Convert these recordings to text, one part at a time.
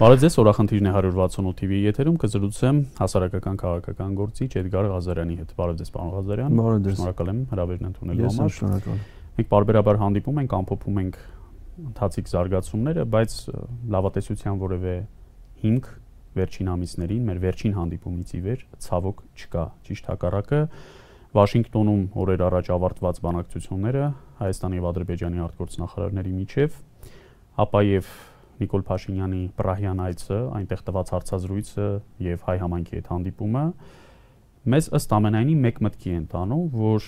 Բարև ձեզ, օրախնդիրն է 168 TV-ի եթերում կզրուցեմ հասարակական քաղաքական գործիչ Էդգար Ղազարյանի հետ։ Բարև ձեզ, պարոն Ղազարյան։ Բարև ձեզ։ Շնորհակալ եմ հրավերն ընդունելու համար։ Ես շնորհակալ եմ։ Մենք բարբերաբար հանդիպում ենք, ամփոփում ենք ընթացիկ զարգացումները, բայց լավատեսության որևէ հիմք վերջին ամիսներին, մեր վերջին հանդիպումից ի վեր ցավոք չկա։ Ճիշտ հակառակը Վաշինգտոնում օրեր առաջ ավարտված բանակցությունները Հայաստանի եւ Ադրբեջանի արտգործնախարարների միջև, ապա եւ Նիկոլ Փաշինյանի Պրահյան այցը, այնտեղ տված հարցազրույցը եւ հայ համայնքի հետ հանդիպումը մեզ ըստ ամենայնի մեկ մտքի են տանում, որ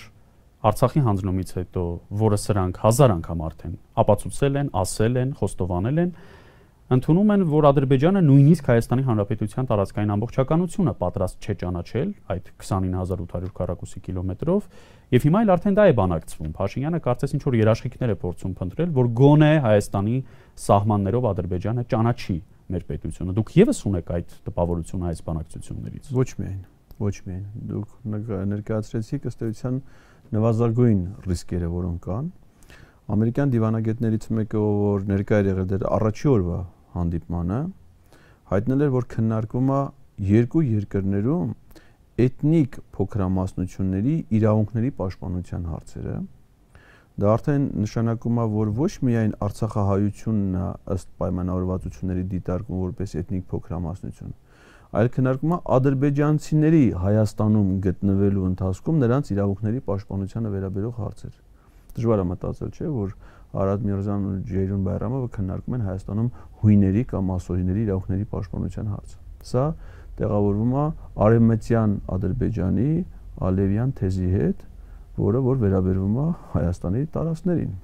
Արցախի հանձնումից հետո, որը սրանք հազար անգամ արդեն ապացուցել են, ասել են, խոստովանել են, ընդունում են, որ Ադրբեջանը նույնիսկ Հայաստանի Հանրապետության տարածքային ամբողջականությունը պատրաստ չէ ճանաչել այդ 29800 քառակուսի կիլոմետրով, եւ հիմա էլ արդեն դա է բանակցվում։ Փաշինյանը կարծես ինչ որ երաշխիքներ է փորձում փնտրել, որ գոնե Հայաստանի սահմաններով Ադրբեջանը ճանաչի մեր պետությունը։ Դուք եւս ունեք այդ տպավորությունը այս բանակցություններից։ Ոչ միայն, ոչ միայն։ Դուք ներկայացրեցիք ըստ էության նվազագույն ռիսկերը, որոնք կան, ամերիկյան դիվանագետներից մեկը, որ ներկա էր եղել դեր առաջի օրվա հանդիպմանը, հայտնել էր, որ քննարկվում է երկու երկրներում էթնիկ փոքրամասնությունների իրավունքների պաշտպանության հարցերը։ Դա արդեն նշանակում է, որ ոչ միայն Արցախահայությունն է ըստ պայմանավորվածությունների դիտարկում որպես էթնիկ փոքրամասնություն, այլ քննարկում է ադրբեջանցիների Հայաստանում գտնվելու ընթացքում նրանց իրավունքների պաշտպանությանը վերաբերող հարցեր դժվար է մտածել, չէ, որ Արադ Միրզյանն ու Ջեյրուն Բայրամովը քննարկում են Հայաստանում հույների կամ մասօրիների իրավունքների պաշտպանության հարցը։ Սա տեղավորվում է արևմտյան Ադրբեջանի Ալևյան թեզի հետ, որը որ վերաբերվում է Հայաստանի տարածքներին։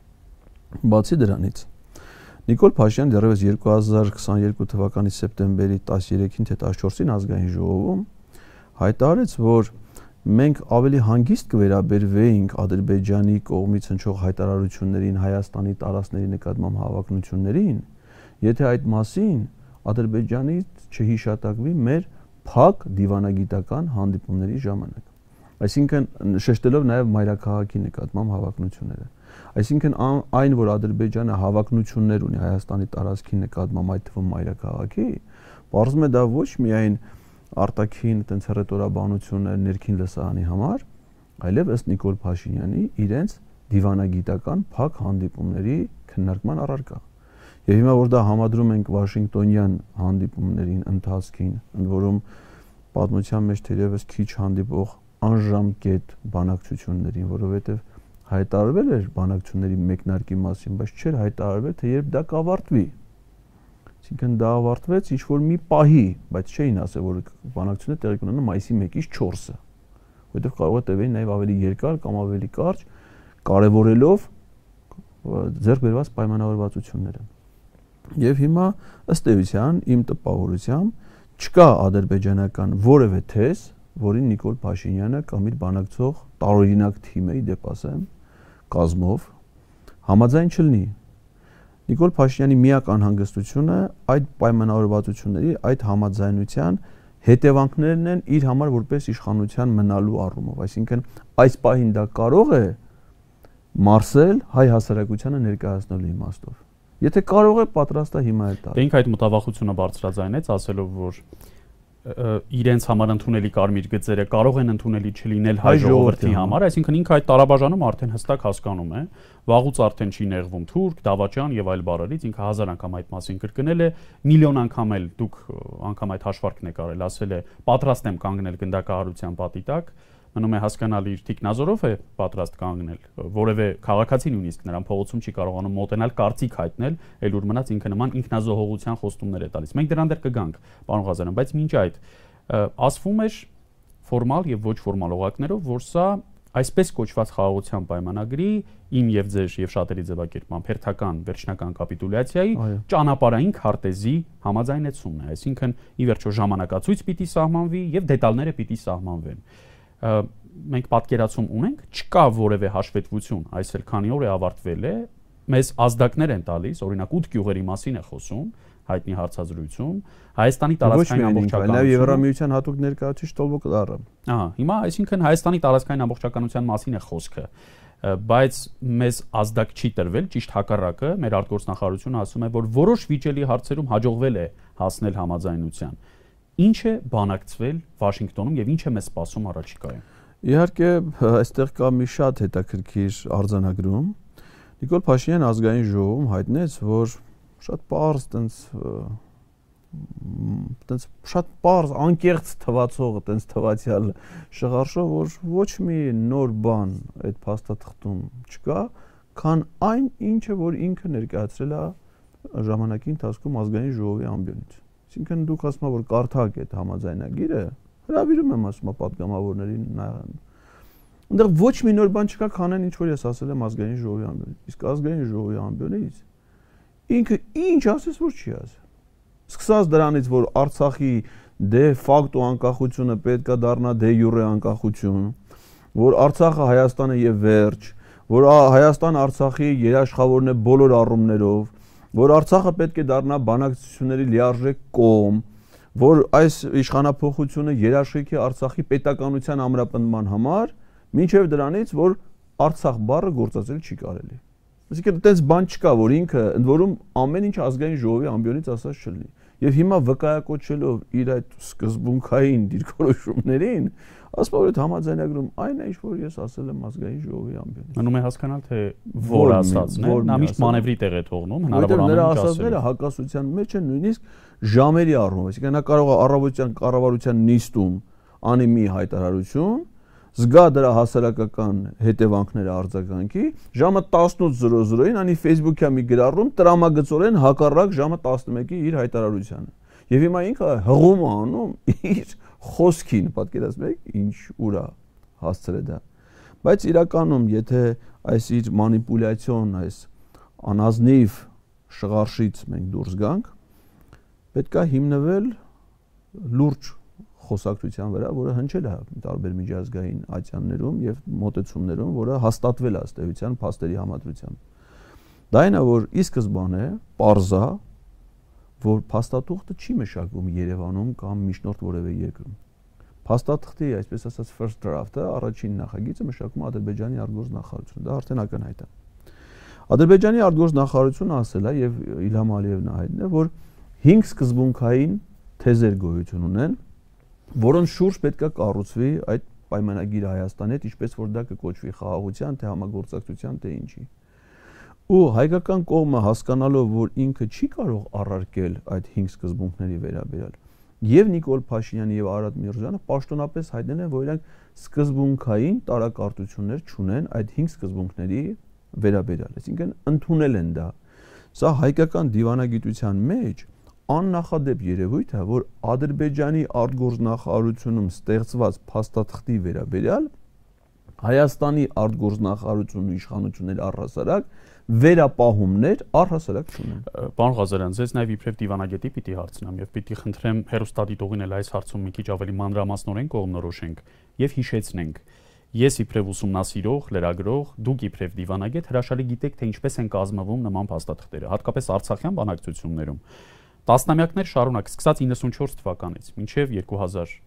Բացի դրանից Նիկոլ Փաշյան դեռևս 2022 թվականի սեպտեմբերի 13-ին թե 14-ին ազգային ժողովում հայտարարեց, որ մենք ավելի հանգիստ կվերաբերվեինք Ադրբեջանի կողմից հնչող հայտարարություններին Հայաստանի տարածքների նկատմամբ հավակնություններին, եթե այդ մասին Ադրբեջանից չհիշատակվի մեր փակ դիվանագիտական հանդիպումների ժամանակ։ Այսինքն շեշտելով նաև մայրաքաղաքի նկատմամբ հավակնությունները։ Այսինքն այն, որ Ադրբեջանը հավակնություններ ունի Հայաստանի տարածքի նկատմամբ այդ թվում մայրաքաղաքի, բարձում է դա ոչ միայն արտաքին տենց հռետորաբանությունը ներքին լսարանի համար, այլև ըստ Նիկոլ Փաշինյանի իրենց դիվանագիտական փակ հանդիպումների քննարկման առարկա։ Եվ հիմա որ դա համադրում ենք Վաշինգտոնյան հանդիպումներին ընթացքին, ընդ որում պատմության մեջ թերևս քիչ հանդիպող անժամկետ բանակցություններին, որովհետև հայտարարվել էր բանակցությունների մեկնարկի մասին, բայց չէր հայտարարվել, թե երբ դա կավարտվի։ Այսինքն դա ավարտվեց ինչ որ մի պահի, բայց չէին ասել, որ բանակցությունը տեղի կունենա մայիսի 1-ից 4-ը, որովհետև կարող է տևել նաև ավելի երկար կամ ավելի կարճ, կարևորելով ձեռք բերված պայմանավորվածությունները։ Եվ հիմա ըստ էության իմ տպավորությամբ չկա ադրբեջանական որևէ թեզ, որին Նիկոլ Փաշինյանը կամ իր բանակցող տարօրինակ թիմը իդեպ ասեմ կազմով համաձայն չլինի Նիկոլ Փաշինյանի միակ անհանգստությունը այդ պայմանավորվածությունների, այդ համաձայնության հետևանքներն են իր համար որպես իշխանության մնալու առումով, այսինքն այս պահին դա կարող է մարսել հայ հասարակությանը ներկայացնելու իմաստով։ Եթե կարող է պատրաստ է հիմա էլ տալ։ Դե ինք այդ մտավախությունը բարձրաձայնեց, ասելով որ իրենց համար ընդունելի կարմիր գծերը կարող են ընդունելի չլինել հայ ժողովրդի համար, այսինքն ինքը այդ տարաբաժանում արդեն հստակ հասկանում է, վաղուց արդեն չի նեղվում թուրք, դավաճան եւ այլ բառերից, ինքը հազար անգամ այդ մասին կրկնել է, միլիոն անգամ էլ դուք անգամ այդ հաշվարկն եք արել, ասել է պատրաստ եմ կանգնել գնդակահարության պատի տակ, մնում է հասկանալ իր տիկնազորով է պատրաստ կանգնել որևէ քաղաքացի նույնիսկ նրան փողոցում չի կարողանում մոտենալ կարծիք հայտնել ել ուր մնաց ինքը նման ինքնազոհողության խոստումներ է տալիս մենք դրան դեռ կգանք պարոն Ղազարյան բայց մինչ այդ ասվում էր ֆորմալ եւ ոչ ֆորմալ օղակներով որ սա այսպես կոչված խաղաղության պայմանագրի իմ եւ ձեր եւ շատերի ձևակերպման հերթական վերջնական կապիտուլյացիայի ճանապարհային քարտեզի համաձայնեցումն է այսինքն ի վերջո ժամանակացույց պիտի սահմանվի եւ դետալները պիտի սահմանվեն մենք պատկերացում ունենք, չկա որևէ հաշվետվություն, այս էլ քանի օր է ավարտվել է, մեզ ազդակներ են տալիս, օրինակ 8 գյուղերի մասին է խոսում, հայտնի հարցազրույցում Հայաստանի տարածքային ամբողջականություն նաև Եվրամիության հատուկ ներկայացուցիչ Տոլբոկ Դարը։ Ահա, հիմա այսինքն Հայաստանի տարածքային ամբողջականության մասին է խոսքը։ բայց մեզ ազդակ չի տրվել ճիշտ հակառակը մեր արտգործնախարարությունը ասում է որ որոշ վիճելի հարցերում հաջողվել է հասնել համաձայնության ինչ է բանակցվել Վաշինգտոնում եւ ինչ է մեզ սպասում առաջիկայում? Իհարկե այստեղ կա մի շատ հետաքրքիր արձանագրում Նիկոլ Փաշինյան ազգային ժողովում հայտնեց որ շատ པարզ տենց տենց շատ པարզ անկեղծ թվացող տենց թվացial շղարշով որ ոչ մի նոր բան այդ փաստաթղթում չկա, քան այն ինչը որ ինքը ներկայացրել է ժամանակի ընթացքում ազգային ժողովի ամբիոնից։ Այսինքն դուք ասում եք որ կարդակ այդ համաձայնագիրը, հրավիրում եմ ասում պատգամավորներին նայեն։ Այնտեղ ոչ մի նոր բան չկա, քան այն ինչ որ ես ասել եմ ազգային ժողովի ամբիոնից։ Իսկ ազգային ժողովի ամբիոնից ինքը ինչ ասես որ չի ասել Սկսած դրանից, որ Արցախի դե ֆակտո անկախությունը պետքա դառնա դե յուրե անկախություն, որ Արցախը Հայաստանը եւ վերջ, որ Հայաստան Արցախի երաշխավորն է բոլոր առումներով, որ Արցախը պետք է դառնա բանակցությունների լիարժեք կողմ, որ այս իշխանապողությունը երաշխիքի Արցախի պետականության ամրապնդման համար, ինչև դրանից, որ Արցախ բառը գործածել չի կարելի։ Այսինքն այդպես բան չկա, որ ինքը ընդ որում ամեն ինչ ազգային ժողովի ամբիոնից ասած չլինի։ Եվ հիմա վկայակոչելով իր այդ սկզբունքային դիրքորոշումներին, ասում որ այդ համաձայնագրում այն է, ինչ որ ես ասել եմ ազգային ժողովի ամբիոնից։ Մնում է հասկանալ, թե որ ասածն է, նա միշտ մանևրի տեղ է թողնում, հնարավոր ամեն ինչ ասել։ Նրա ասածները հակասության մեջ են նույնիսկ ժամերի առումով, այսինքն նա կարող է առավոտյան կառավարության նիստում անի մի հայտարարություն, զգա դրա հասարակական հետևանքները արձագանքի ժամը 18:00-ին անի Facebook-յա մի գրառում տրամագծորեն հակառակ ժամը 11-ի իր հայտարարությանը եւ հիմա ինքը հղում անում իր խոսքին պատկերացնում եք ինչ ուրա հասցրել դա բայց իրականում եթե այս իր մանիպուլյացիոն այս անազնիվ շղարշից մենք դուրս գանք պետքա հիմնվել լուրջ խոսակցության վրա, որը հնչել է տարբեր միջազգային ատյաններում եւ մոտեցումներում, որը հաստատվել է ըստեյության փաստերի համադրությամբ։ Դա այն է, որ ի սկզբանե parza, որ փաստաթուղթը չի մշակվում Երևանում կամ միջնորդ որևէ երկրում։ Փաստաթղթի, այսպես ասած, first draft-ը, առաջին նախագիծը մշակվում է Ադրբեջանի արտգործ նախարարությունը։ Դա արդեն ակնհայտ է։ Ադրբեջանի արտգործ նախարարությունը ասել է եւ Իլհամ Ալիևն հայտնել է, որ 5 սկզբունքային թեզեր գոյություն ունեն, որոնց շուրջ պետքա կառուցվի այդ պայմանագիրը Հայաստանի հետ, ինչպես որ դա կկոչվի խաղաղության, թե համագործակցության, թե ինչի։ Ու հայկական կողմը հասկանալով, որ ինքը չի կարող առարկել այդ 5 սկզբունքների վերաբերյալ, եւ Նիկոլ Փաշինյանը եւ Արադ Միրզյանը պաշտոնապես հայտնել են, որ իրանք սկզբունքային տարակարտություններ չունեն այդ 5 սկզբունքների վերաբերյալ, այսինքն ընդունել են դա։ Սա հայկական դիվանագիտության մեջ աննախադեպ երևույթ է, որ Ադրբեջանի արտգործնախարարությունում ստեղծված փաստաթղթի վերաբերյալ Հայաստանի արտգործնախարարությունն ու իշխանությունների առհասարակ վերապահումներ առհասարակ չունեն։ Պարոն Ղազարյան, ձեզ նաև իբրև դիվանագետի պիտի հարցնամ եւ պիտի խնդրեմ հերոստատիտողին էլ այս հարցում մի քիչ ավելի մանրամասնորեն կողմնորոշենք եւ հիշեցնենք։ Ես իբրև ուսումնասիրող, լրագրող, դուք իբրև դիվանագետ հրաշալի գիտեք, թե ինչպես են կազմվում նման փաստաթղթերը, հատկապես Արցախյան բանակցություններում տասնամյակներ շարունակ, սկսած 94 թվականից մինչև 2000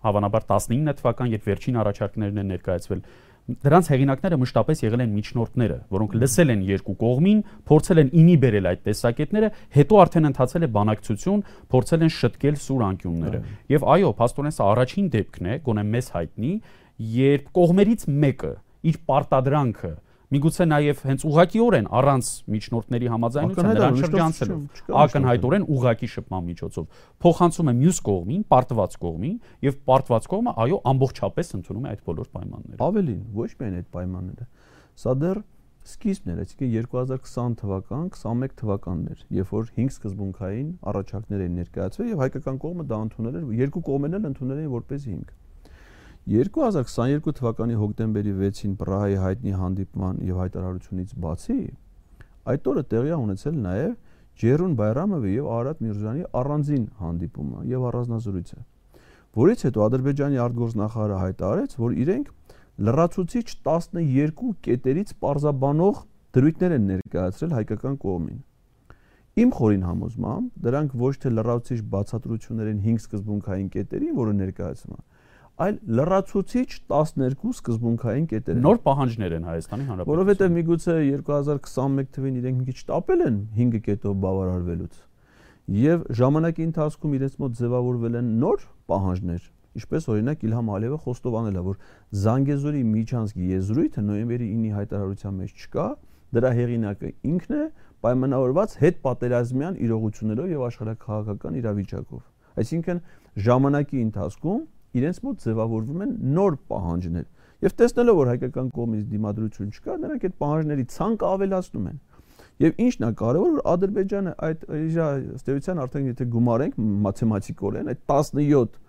հավանաբար 19 թվական, երբ վերջին առաջարկներն են ներկայացվել, դրանց հեղինակները մշտապես եղել են միջնորդները, որոնք լսել են երկու կողմին, փորձել են ինի բերել այդ տեսակետները, հետո արդեն ընթացել է բանակցություն, փորձել են շտկել սուր անկյունները։ Եվ այո, փաստորեն սա առաջին դեպքն է, գոնե մեզ հայտնի, երբ կողմերից մեկը իր պարտադրանքը Միգուցե նաև հենց ուղակիորեն առանց միջնորդների համաձայնության նրան շրջանցելով ակնհայտորեն ուղակի շփման միջոցով փոխանցում է մյուս կողմին, պարտված կողմին եւ պարտված կողմը այո ամբողջապես ընդունում է այդ բոլոր պայմանները։ Ավելին, ոչ միայն այդ պայմանները։ Սա դեռ սկիզբն էր, այսինքն 2020 թվական, 21 թվականներ, երբ որ 5 սկզբունքային առաջարկներ էին ներկայացվել եւ հայկական կողմը դա ընդունել էր, երկու կողմերն էլ ընդունել էին որպես 5 2022 թվականի հոկտեմբերի 6-ին Պրահայի հայտնի հանդիպման եւ հայտարարությունից բացի այդ օրը տեղի ունեցել նաեւ Ջերուն Բայրամովի եւ Արադ Միրզյանի առանձին հանդիպումը եւ առանձնազրույցը որից հետո Ադրբեջանի արտգործնախարարը հայտարարեց, որ իրենք լրացուցիչ 12 կետերից parzabanող դրույթներ են ներկայացրել հայկական կողմին։ Իմ խորին համոզմամբ դրանք ոչ թե լրացուցիչ բացատրություններ են 5 սկզբունքային կետերին, որը ներկայացվում է, այլ լրացուցիչ 12 սկզբունքային կետեր են։ Նոր պահանջներ են Հայաստանի Հանրապետության։ Որովհետև միգուցե 2021 թվին իրենք մի քիչ տապել են 5 կետով բավարարվելուց։ Եվ ժամանակի ընթացքում իրենց մոտ ձևավորվել են նոր պահանջներ, ինչպես օրինակ Իլհամ Ալիևը խոստովանել է, որ Զանգեզուրի Միչանսկի եզրույթը նոյեմբերի 9-ի հայտարարության մեջ չկա, դրա հեղինակը ինքն է պայմանավորված հետ պատերազմյան իրողություններով եւ աշխարհակահաղական իրավիճակով։ Այսինքն ժամանակի ընթացքում իրենց մոտ ձևավորվում են նոր պահանջներ եւ տեսնելով որ հայկական կողմից դիմադրություն չկա, նրանք այդ պահանջների ցանկը ավելացնում են։ Եվ ինչն է կարևոր որ Ադրբեջանը այդ իր ըստեյության արդեն եթե գումարենք մաթեմատիկորեն այդ 17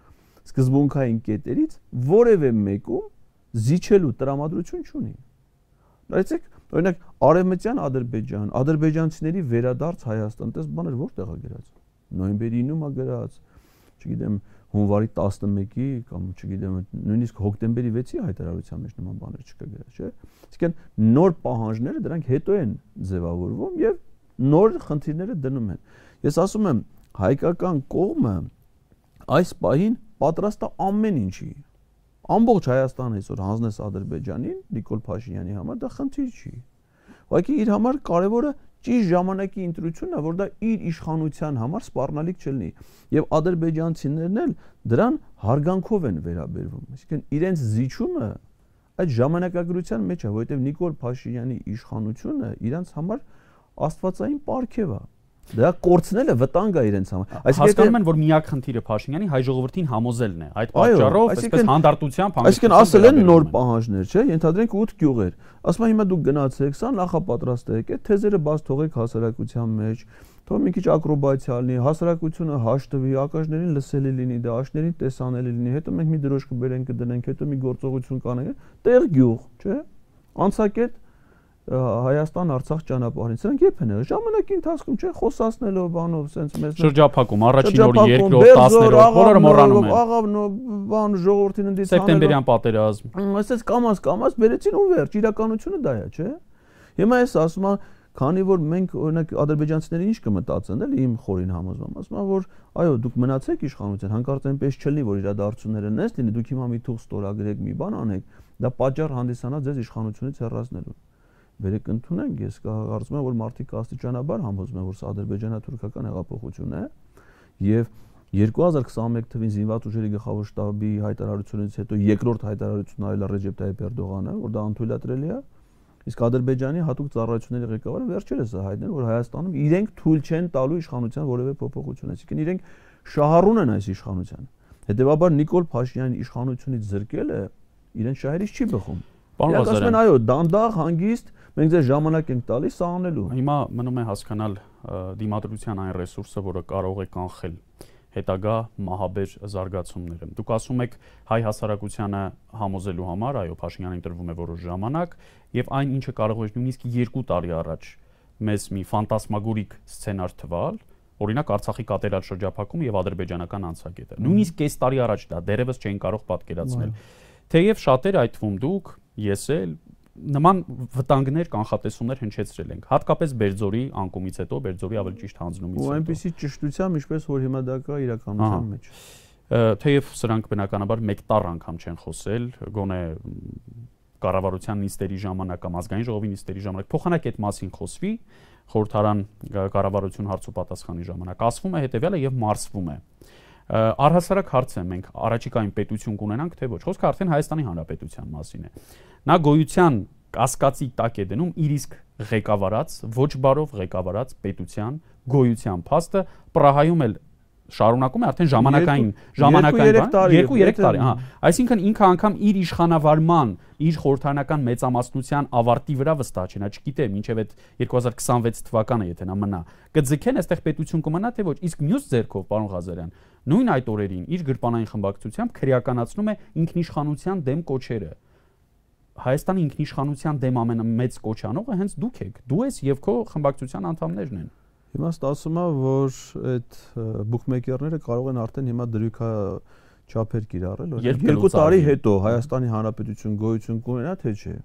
սկզբունքային կետերից որևէ մեկում զիջելու տրամադրություն չունի։ Նայեցեք, օրինակ Արևմտյան Ադրբեջան, ադրբեջանցիների վերադարձ Հայաստան, դες բաներ որտեղ է գրած։ Նոյեմբերի 9-ում է գրած, չգիտեմ, հունվարի 11-ի կամ չգիտեմ, նույնիսկ հոկտեմբերի 6-ի հայտարարության մեջ նման բաներ չկա գրած, չէ՞։ Իսկեն նոր պահանջները դրանք հետո են ձևավորվում եւ նոր խնդիրները դնում են։ Ես ասում եմ, հայկական կողմը այս պահին պատրաստ է ամեն ինչի։ Ամբողջ Հայաստանը այսօր հանձնես Ադրբեջանին Նիկոլ Փաշինյանի համար դա խնդիր չի։ Ուղղակի իր համար կարևորը ճիշտ ժամանակի ընտրությունն է, որ դա իր իշխանության համար սպառնալիք չլինի։ Եվ ադրբեջանցիներն էլ դրան հարգանքով են վերաբերվում։ Այսինքն իրենց զիջումը այդ ժամանակագրության մեջ է, որովհետև Նիկոլ Փաշինյանի իշխանությունը իրենց համար աստվածային պարգև է։ Դա կորցնելը վտանգ է իրենց համար։ Այսինքն հասկանում են, որ միակ խնդիրը Փաշինյանի հայ ժողովրդին համոզելն է։ Այդ պատճառով այսպես հանդարտությամբ Այսինքն ասել են նոր պահանջներ, չէ՞, ենթադրենք 8 գյուղեր։ Ասում են հիմա դուք գնացեք, սա նախապատրաստ եք, այդ թեզերը բաց թողեք հասարակության մեջ, թող մի քիչ ակրոբացիա լինի, հասարակությունը հաշտվի, ակաժներին լսելի լինի, դա աշներին տեսանելի լինի, հետո մենք մի դրոշ կբերենք, կդնենք, հետո մի գործողություն կանենք, տեղ գյուղ, չէ՞։ Անցակետ Հայաստան Արցախ ճանապարհին։ Սրանք երբ են Ժամանակի ընթացքում չէ խոսացնելով բանով, սենց մեզ շրջափակում, առաջին օր, երկրորդ, 10-րդ, բոլորը մոռանում են։ Աղավն բան ժողովրդին ընդից Սեպտեմբերյան պատերազմ։ Այսպես կամած կամած բերեցին ու վերջ, իրականությունը դա է, չէ։ Հիմա ես ասում եմ, քանի որ մենք օրինակ ադրբեջանցիները ինչ կմտածեն, էլի իմ խորին համոզվում, ասում եմ, որ այո, դուք մնացեք իշխանության, հանկարծ այնպես չլինի, որ իրադարձությունները նես լինի, դուք հիմա մի թուղ ստորագրեք, մի բան անեք, դա պատճառ հանդիսանա ձեզ իշխանությունից հեռացնելու բերեք ընդունենք, ես կարծում եմ, որ մարդիկ աստիճանաբար համոզում են, որ սա ադրբեջանա-թուրքական հեղափոխություն է եւ 2021 թվին զինված ուժերի գլխավոր շտաբի հայտարարությունից հետո երկրորդ հայտարարությունն այլ Ռեջեփ Տայիպ Էրդողանը, որ դա անթույլատրելի է, իսկ Ադրբեջանի հատուկ ծառայությունների ղեկավարը վերջերս է հայտնել, որ Հայաստանում իրենք թույլ չեն տալու իշխանության որևէ փոփոխություն, այսինքն իրենք շահառուն են այս իշխանության։ Հետևաբար Նիկոլ Փաշինյանի իշխանությունից զրկելը իրեն շահերից չի բխում։ Պարոն Ղազարյան, այո, դանդաղ, հանգիստ մենք ձեզ ժամանակ ենք տալիս սա անելու։ Հիմա մնում է հասկանալ դիմադրության այն ռեսուրսը, որը կարող է կանխել հետագա մահաբեր զարգացումները։ Դուք ասում եք հայ հասարակությանը համոզելու համար, այո, Փաշինյանին տրվում է որոշ ժամանակ, եւ այն ինչը կարող է նույնիսկ 2 տարի առաջ մեզ մի ֆանտասմագորիկ սցենար թվալ, օրինակ Արցախի կատերալ շրջափակում եւ ադրբեջանական անցակետը։ Նույնիսկ կես տարի առաջ դա դերևս չէին կարող պատկերացնել։ Թեև շատեր այդ թվում դուք, ես էլ նման վտանգներ կանխատեսումներ հնչեցրել ենք հատկապես Բերձորի անկումից հետո Բերձորի ավելի ճիշտ հանձնումից հետո ու այնպեսի ճշտությամբ ինչպես որ հիմա դա կա իրականության մեջ թեև սրանք բնականաբար մեկ տառ անգամ չեն խոսել գոնե կառավարության նիստերի ժամանակ կամ ազգային ժողովի նիստերի ժամանակ փոխանակ այդ մասին խոսվի խորհրդարան կառավարություն հարցու պատասխանի ժամանակ ասվում է հետեւյալը եւ մարսվում է առհասարակ հարց է մենք առաջիկային պետություն կունենանք թե ոչ խոսքը արդեն Հայաստանի Հանրապետության մասին է նա գոյության կասկածի տակ է դնում իր իսկ ղեկավարած ոչ բարով ղեկավարած պետության գոյության փաստը Պրահայում էլ շարունակում է արդեն ժամանակային ժամանակային բան 2-3 տարի, հա։ Այսինքն ինքը անգամ իր իշխանավարման, իր խորհրդանական մեծամասնության ավարտի վրա վստահ չէ, նա չգիտե մինչև այդ 2026 թվականը եթե նա մնա, կձգեն այստեղ պետություն կմնա թե ոչ։ Իսկ մյուս ձերքով, պարոն Ղազարյան, նույն այդ օրերին իր գրպանային խմբակցությամբ քրեականացնում է ինքնիշխանության դեմ կոչերը։ Հայաստանի ինքնիշխանության դեմ ամենամեծ կոչանողը հենց դուք եք։ Դու ես եւ քո խմբակցության անդամներն են։ Հիմա ստացվում է, որ այդ բուկմեյքերները կարող են արդեն հիմա դրույքա չափեր կիրառել, որ երկու տարի հետո Հայաստանի Հանրապետություն գոյություն կունենա, թե չէ։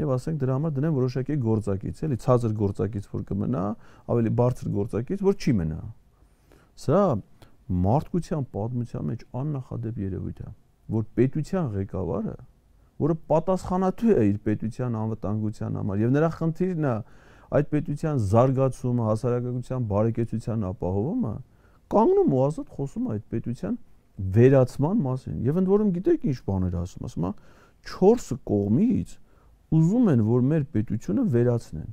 Եվ ասենք դրա համար դնեն որոշակի գործակից, էլի ցածր գործակից, որ կմնա, ավելի բարձր գործակից, որ չի մնա։ Սա մարդկության պատմության մեջ աննախադեպ երևույթ է։ որ պետության ղեկավարը, որը պատասխանատու է իր պետության անվտանգության համար եւ նրա խնդիրն է այդ պետության զարգացումը, հասարակական բարեկեցության ապահովումը, կանգնում ու ազատ խոսում այդ պետության վերացման մասին։ Եվ ընդ որում գիտեք ինչ բաներ ասում, ասում է 4 կողմից ուզում են, որ մեր պետությունը վերացնեն։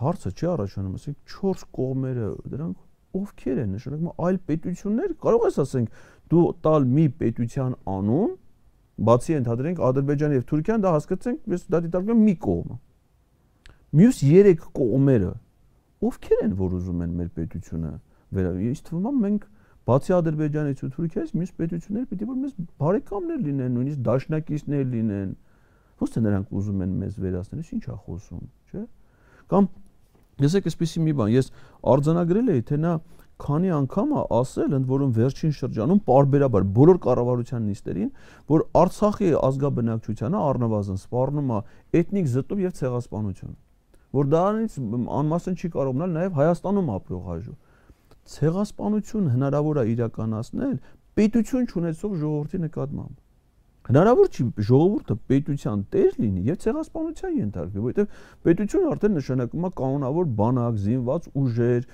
Հարցը չի առաջանում, ասենք 4 կողմերը դրանք ովքեր են նշանակում այլ պետություններ կարող ես ասենք դու տալ մի պետության անուն բացի ընդհանրենք Ադրբեջանը եւ Թուրքիան դա հասկացենք ես դա դիտարկում մի կողմը մյուս 3 կողմերը ովքեր են որ ուզում են մեր պետությունը վերա ինձ թվում է մենք բացի Ադրբեջանից ու Թուրքիայից մյուս պետությունները պիտի որ մեզ բարեկամներ լինեն նույնիսկ դաշնակիցներ լինեն ոչ թե նրանք ուզում են մեզ վերացնել ինչ է խոսում չէ կամ Եսեք այսպեսի մի բան, ես արձանագրել էի, թե նա քանի անգամ է ասել ընդ որում վերջին շրջանում parberabar բոլոր կառավարության նիստերին, որ Արցախի ազգաբնակչությանը առնվազն սպառնում է էթնիկ զտում եւ ցեղասպանություն, որ դրանից անմասն չի կարող մնալ նաեւ Հայաստանում ապրող հայժու։ Ցեղասպանություն հնարավոր է իրականացնել պետություն չունեցող ժողովրդի նկատմամբ Հնարավոր չի ժողովուրդը պետության տեր լինի եւ ցեղասպանության ենթարկվի, որովհետեւ պետությունը արդեն նշանակում է կանոնավոր բանակ, զինված ուժեր,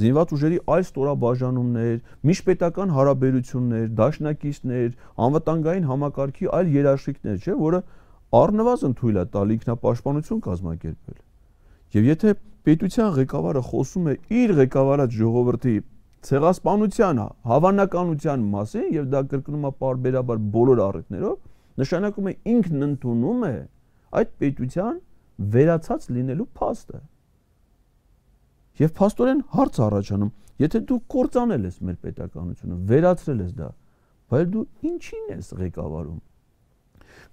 զինված ուժերի այլ ստորաբաժանումներ, միջպետական հարաբերություններ, դաշնակիցներ, անվտանգային համակարգի այլ երաշխիքներ, չէ, որը առնվազն թույլ է տալ ինքնապաշտպանություն կազմակերպել։ Եվ եթե պետության ղեկավարը խոսում է իր ղեկավարած ժողովրդի ցեղասպանության հավանականության մասին եւ դա կրկնում է parberabar բոլոր առիթներով նշանակում է ինքն ընդունում է այդ պետության վերացած լինելու փաստը եւ փաստորեն հարց առաջանում. Եթե դու կործանել ես մեր պետականությունը վերացրել ես դա բայց դու ինչին ես ղեկավարում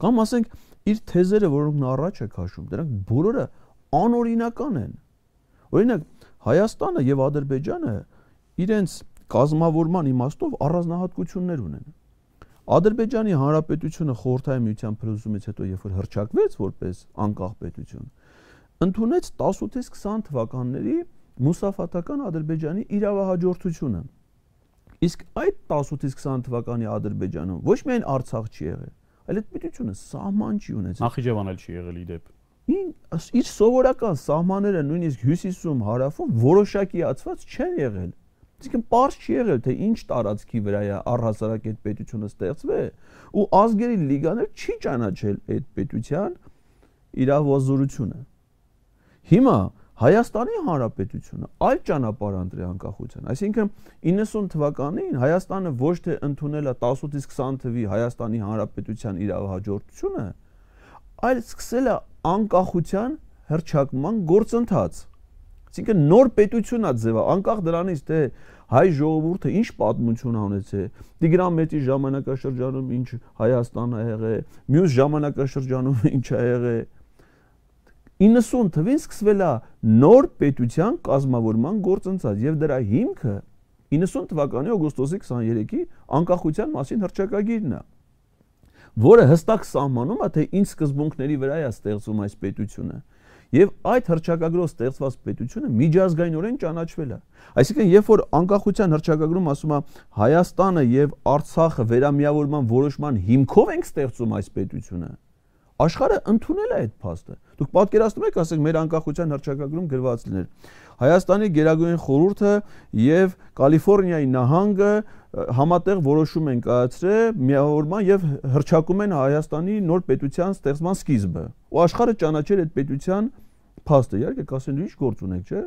կամ ասենք իր թեզերը որոնք նա առաջ է քաշում դրանք բոլորը անօրինական են օրինակ Հայաստանը եւ Ադրբեջանը իրենց կազմավորման իմաստով առանձնահատկություններ ունեն։ Ադրբեջանի Հանրապետությունը խորհրդային միության փլուզումից հետո երբ որ հրճակվեց որպես անկախ պետություն, ընդունեց 18-ից 20 թվականների մուսաֆատական Ադրբեջանի իրավահաջորդությունը։ Իսկ այդ 18-ից 20 թվականի Ադրբեջանում ոչ միայն Արցախ չի եղել, այլ այդ պետությունը սահման չի ունեցել։ Նախիջևան էլ չի եղել իդեպ ին իր սովորական սահմանները նույնիսկ հյուսիսում հարավում որոշակիացված չեն եղել Այսինքն པարզ չի եղել թե ինչ տարածքի վրա է առհասարակ այդ պետությունը ստեղծվել ու ազգերի լիգաներ չի ճանաչել այդ պետության իրավազորությունը։ Հիմա Հայաստանի Հանրապետությունը այլ ճանապարհ ընտրի անկախության։ Այսինքն 90 թվականին Հայաստանը ոչ թե ընդունել է 18-ից 20 թվի Հայաստանի Հանրապետության իրավահաջորդությունը, այլ սկսել է անկախության հրճակման գործընթաց Այսինքն նոր պետություն է ձևա, անկախ դրանից թե հայ ժողովուրդը ինչ պատմություն ունեցե, Տիգրան Մեծի ժամանակաշրջանում ինչ Հայաստան ա եղել, մյուս ժամանակաշրջանում ինչ ա եղել 90 թվին սկսվել է նոր պետության կազմավորման գործընթաց եւ դրա հիմքը 90 թվականի օգոստոսի 23-ի անկախության մասին հռչակագիրն է որը հստակ սահմանում է թե ինչ սկզբունքների վրա է ստեղծվում այս պետությունը Եվ այդ հրճակագրով ստեղծված պետությունը միջազգայինորեն ճանաչվել է։ Այսինքն, երբ որ անկախության հրճակագրում ասում է Հայաստանը եւ Արցախը վերամիավորման որոշման հիմքով ենք ստեղծում այս պետությունը, աշխարհը ընդունել է այդ փաստը։ Դուք պատկերացնում եք, ասենք, մեր անկախության հրճակագրում գրված լիներ. Հայաստանի Գերագույն խորհուրդը եւ Կալիֆոռնիայի նահանգը համատեղ որոշում են կայացրել միավորման եւ հրճակում են Հայաստանի նոր պետության ստեղծման սկիզբը։ Ու աշխարհը ճանաչել այդ պետության փաստը, իհարկե կասեն դու ինչ գործ ունեք, չէ՞։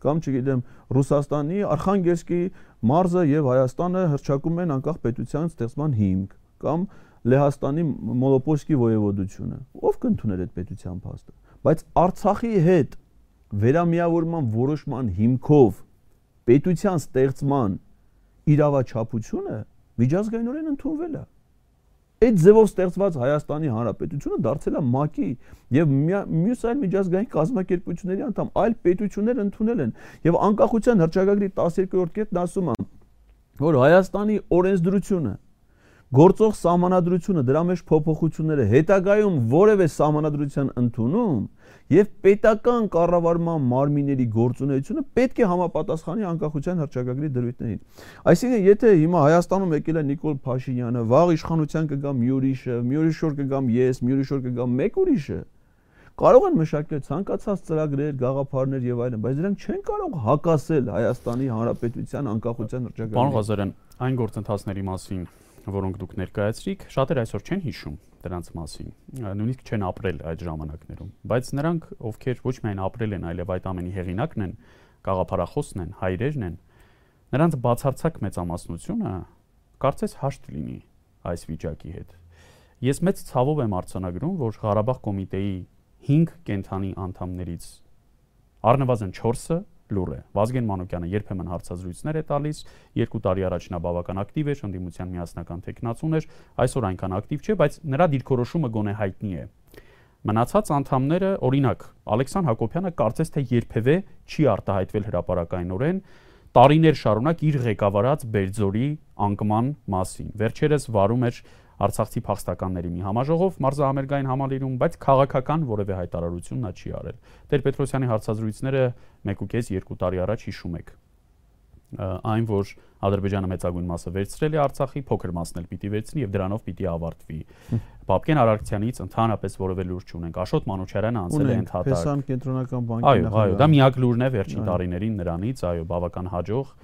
Կամ չգիտեմ, Ռուսաստանի Արխանգելսկի մարզը եւ Հայաստանը հրճակում են անկախ պետության ստեղծման հիմք, կամ Լեհաստանի Մոլոպոլսկի ոևոդությունը։ Ով կընդուներ այդ պետության փաստը։ Բայց Արցախի հետ վերամիավորման որոշման հիմքով պետության ստեղծման իրավաչափությունը միջազգայինորեն ընդունվել է։ Այդ ձևով ստեղծված Հայաստանի Հանրապետությունը դարձել է ՄԱԿ-ի եւ մյուս այլ միջազգային կազմակերպությունների անդամ, այլ պետություններ ընդունել են եւ անկախության հռչակագրի 12-րդ կետն ասում է, որ Հայաստանի օրենսդրությունը գործող սահմանադրությունը դրա մեջ փոփոխությունները հետագայում որևէ սահմանադրության ընդունում եւ պետական կառավարման մարմինների գործունեությունը պետք է համապատասխանի անկախության հռչակագրի դրույթներին։ Այսինքն, եթե հիմա Հայաստանում եկել է Նիկոլ Փաշինյանը, վաղ իշխանության կգա մի ուրիշը, մի ուրիշ օր կգամ ես, մի ուրիշ օր կգամ մեկ ուրիշը, կարող են մշակել ցանկացած ծրագրեր, գաղափարներ եւ այլն, բայց դրանք չեն կարող հակասել Հայաստանի Հանրապետության անկախության հռչակագրին։ Պարոն Ղազարյան, այն գործընթացների մասին, որոնք դուք ներկայացրիք, շատեր այսօր չեն հիշում դրանց մասին։ Նույնիսկ չեն ապրել այդ ժամանակներում, բայց նրանք, ովքեր ոչ միայն ապրել են, այլև այդ ամենի հեղինակն են, գաղափարախոսն են, հայրերն են, նրանց բացարձակ մեծամասնությունը կարծես հաշտ լինի այս վիճակի հետ։ Ես մեծ ցավով եմ արձանագրում, որ Ղարաբաղ կոմիտեի 5 կենթանի անդամներից առնվազն 4-ը լուր է։ Վազգեն Մանուկյանը երբեմն հարցազրույցներ է տալիս, 2 տարի առաջ նա բավական ակտիվ էր, ընդդիմության միասնական տեխնացուն էր, այսօր այնքան ակտիվ չէ, բայց նրա դիրքորոշումը գոնե հայտնի է։ Մնացած անդամները, օրինակ, Ալեքսան Հակոբյանը կարծես թե երբևէ չի արտահայտվել հրաապարակայնորեն տարիներ շարունակ իր ղեկավարած Բերձորի անկման մասին։ Վերջերս վարում էր Արցախցի փախստականների մի համաժողով մարզահամերգային համալիրում, բայց քաղաքական որևէ հայտարարություն նա չի արել։ Տեր-Պետրոսյանի հարցազրույցները 1.5-2 տարի առաջ հիշում եք այն որ Ադրբեջանը մեծագույն մասը վերցրել է Արցախի, փոքր մասն էլ պիտի վերցնի եւ դրանով պիտի ավարտվի։ Բաբկեն Արարքցյանից ընդհանրապես որևէ լուր չունենք։ Աշոտ Մանուչարյանը անցել է ընդհատակ։ Փեսան կենտրոնական բանկի Այո, այո, դա միակ լուրն է վերջին տարիներին նրանից, այո, բավական հաջող։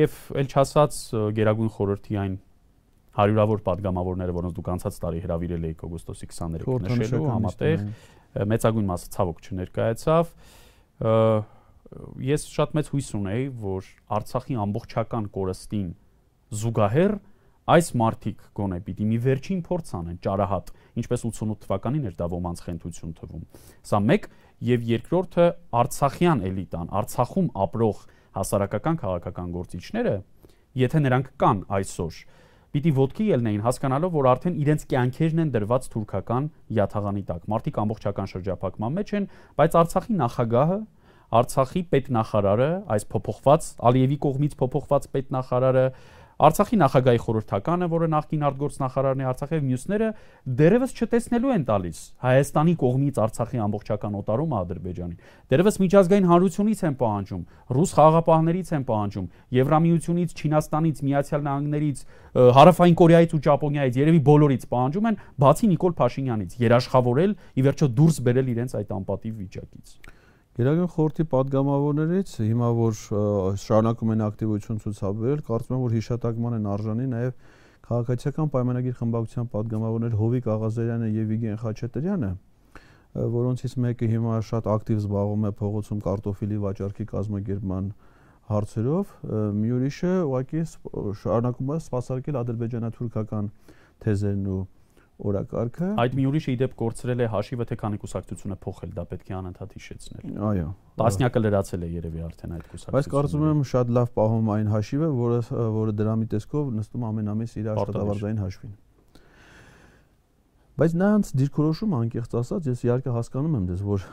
Եվ ել չասած Գերագույն խորհրդի այն հարյուրավոր падգամավորները, որոնց դուք անցած տարի հրավիրել էիք օգոստոսի 23-ին նշելու համատեղ, մեծագույն մասը ցավոք չներկայացավ։ Ես շատ մեծ հույս ունեի, որ Արցախի ամբողջական կորստին զուգահեռ այս մարտիկ գոնե պիտի մի վերջին փորձ անեն ճարահատ, ինչպես 88 թվականին էր դա ոմանց խենթություն թվում։ Սա մեկ եւ երկրորդը Արցախյան էլիտան, Արցախում ապրող հասարակական քաղաքական գործիչները, եթե նրանք կան այսօր, պիտի ոդկի ելնեին հասկանալով, որ արդեն իրենց կյանքերն են դրված թուրքական յաթաղանի տակ։ Մարտիկ ամբողջական շրջափակման մեջ են, բայց Արցախի նախագահը, Արցախի պետնախարարը, այս փոփոխված Ալիևի կողմից փոփոխված պետնախարարը Արցախի նախագահի խորհրդականը, որը նախկին արտգործնախարարն է Արցախի եւ մյուսները դերևս չտեսնելու են տալիս Հայաստանի կողմից Արցախի ամբողջական օտարումը Ադրբեջանին։ Դերևս միջազգային հանրությունից են պահանջում, ռուս խաղաղապահներից են պահանջում, Եվրամիությունից, Չինաստանից, Միացյալ Նահանգներից, Հարավային Կորեայից ու Ճապոնիայից, երևի բոլորից պահանջում են, բացի Նիկոլ Փաշինյանից, երաշխավորել, ի վերջո դուրս բերել իրենց այդ անպատիվ վիճակից։ Գերագույն խորհրդի падգամավորներից հիմա որ շարունակում են ակտիվություն ցուցաբերել, կարծում եմ որ հիշատակման են արժանի նաև քաղաքացիական պայմանագիր խմբակցության падգամավորներ Հովիկ Աղազարյանը եւ Վիգեն Խաչատրյանը, որոնցից մեկը հիմա շատ ակտիվ զբաղվում է փողոցում կարտոֆիլի վաճառքի կազմակերպման հարցերով, մի ուրիշը ուղղակի շարունակում է սпасարկել ադրբեջանա-թուրքական թեզերն ու օրակարգը։ Այդ մի ուրիշը իդեպ կորցրել է հաշիվը թե քանի կուսակցություն է փոխել, դա պետք է անընդհատ հիշեցնել։ Այո։ Տասնյակը լրացել է երևի արդեն այդ կուսակցությունը։ Բայց կարծում եմ շատ լավ պահում այն հաշիվը, որը որը դրամի տեսքով նստում ամեն ամիս իր աշխատավարձային հաշվին։ Բայց նրանց դիրքորոշումը անկեղծ ասած, ես իհարկե հասկանում եմ դες, որ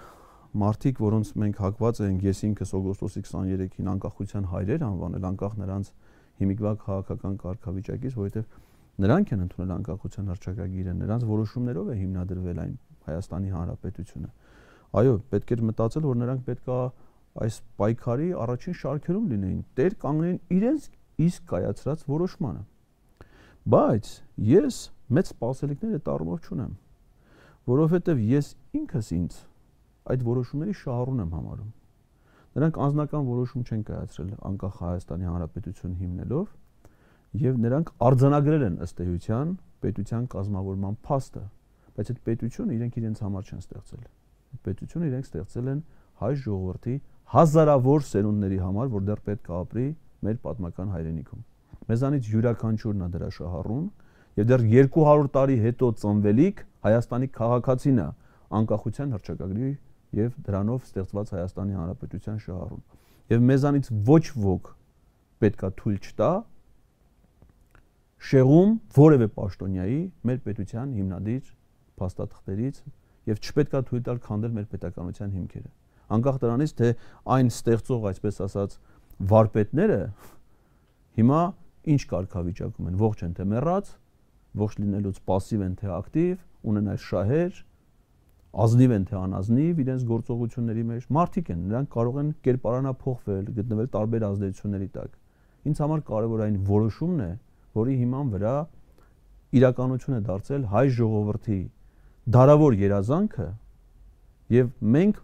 մարդիկ, որոնց մենք հակված ենք, ես ինքս օգոստոսի 23-ին անկախության հայրեր անվանել, անկախ նրանց հիմիկվա քաղաքական կարգավիճակից, որովհետև Նրանք են ընդունել անկախության հռչակագիրը, նրանց որոշումներով է հիմնադրվել այն Հայաստանի Հանրապետությունը։ Այո, պետք էր մտածել, որ նրանք պետքա այս պայքարի առաջին շարքերում լինեին, տեր կանգնեն իրենց իսկ կայացրած որոշմանը։ Բայց ես մեծ սպասելիքներ այդ առումով չունեմ, որովհետև ես ինքս ինձ այդ որոշումների շահառուն եմ համարում։ Նրանք անձնական որոշում չեն կայացրել անկախ Հայաստանի Հանրապետություն հիմնելով, եւ նրանք արձանագրել են ըստ էության պետության կազմավորման փաստը, բայց այդ պետությունը իրենք իրենց համար չեն ստեղծել։ Պետությունը իրենք ստեղծել են հայ ժողովրդի հազարավոր սերունդների համար, որ դեռ պետք է ապրի մեր պատմական հայրենիքում։ Մեզանից յուրաքանչյուրն է դրա շահառուն եւ դեռ 200 տարի հետո ծնվելիք Հայաստանի քաղաքացին է անկախության հռչակագրի եւ դրանով ստեղծված Հայաստանի Հանրապետության շահառուն։ Եվ մեզանից ոչ ոք պետքա թույլ չտա շեղում որևէ պաշտոնյայի մեր պետության հիմնադիր փաստաթղթերից եւ չպետքա թույլ տալ քանդել մեր պետականության հիմքերը։ Անկախ դրանից, թե այն ստեղծող, այսպես ասած, վարպետները հիմա ինչ կարգավիճակում են, ողջ են թե մեռած, ողջ լինելուց пассив են թե ակտիվ, ունենալ շահեր, ազնիվ են թե անազնիվ իրենց գործողությունների մեջ, մարդիկ են, նրանք կարող են կերպարանափոխվել, գտնվել տարբեր ազդեցությունների տակ։ Ինձ համար կարևոր այն որոշումն է, որի հիման վրա իրականություն է դարձել հայ ժողովրդի դարավոր երազանքը եւ մենք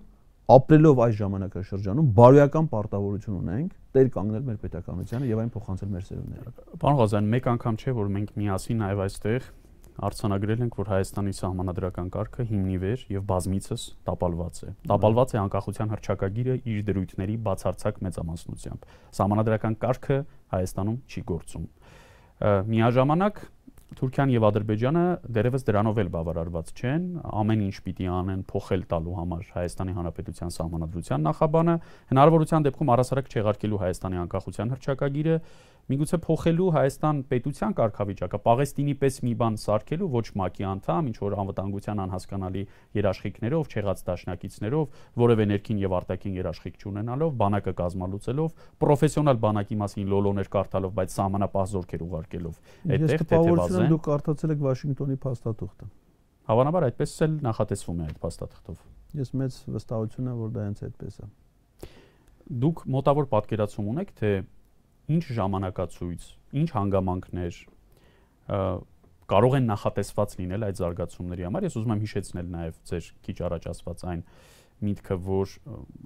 ապրելով այս ժամանակաշրջանում բարոյական պարտավորություն ունենք տեր կանգնել մեր պետականությանը եւ այն փոխանցել մեր սերունդներին։ Պարոն Ղազյան, մեկ անգամ չէ որ մենք միասին նաեւ այստեղ արցանագրել ենք, որ Հայաստանի սահմանադրական կարգը հիմնիվ էր եւ բազմիցս տապալված է։ Տապալված է անկախության հռչակագիրը իր դրույթների բացարձակ մեծամասնությամբ։ Սահմանադրական կարգը Հայաստանում չի գործում։ Միաժամանակ Թուրքիան եւ Ադրբեջանը դերևս դրանով էլ բավարարված չեն, ամեն ինչ պիտի անեն փոխել տալու համար Հայաստանի Հանրապետության սահմանադրության նախաբանը, հնարավորության դեպքում առասարակ չեղարկելու Հայաստանի անկախության հռչակագիրը միգուցե փոխելու Հայաստան պետության կարգավիճակը, Պաղեստինի պես մի բան սարքելու ոչ ՄԱԿ-ի անդամ, ինչ որ անվտանգության անհասկանալի երաշխիքներով, չեղած դաշնակիցներով, որևէ ներքին եւ արտաքին երաշխիք չունենալով, բանակը կազմալուծելով, պրոֆեսիոնալ բանակի մասին լոլոներ կարդալով, բայց սահմանապահ զորքեր ուղարկելով։ Այդտեղ թեթևազեն դուք կարդացել եք Վաշինգտոնի փաստաթուղթը։ Հավանաբար այդպես էլ նախատեսվում է այդ փաստաթղթով։ Ես մեծ վստահություն եմ, որ դա հենց այդպես է։ Դուք մոտավոր պատկերացում ունեք, թե ինչ ժամանակացույց, ինչ հանգամանքներ կարող են նախատեսված լինել այդ զարգացումների համար։ Ես ուզում եմ հիշեցնել նաև ձեր քիչ առաջ ասված այն միտքը, որ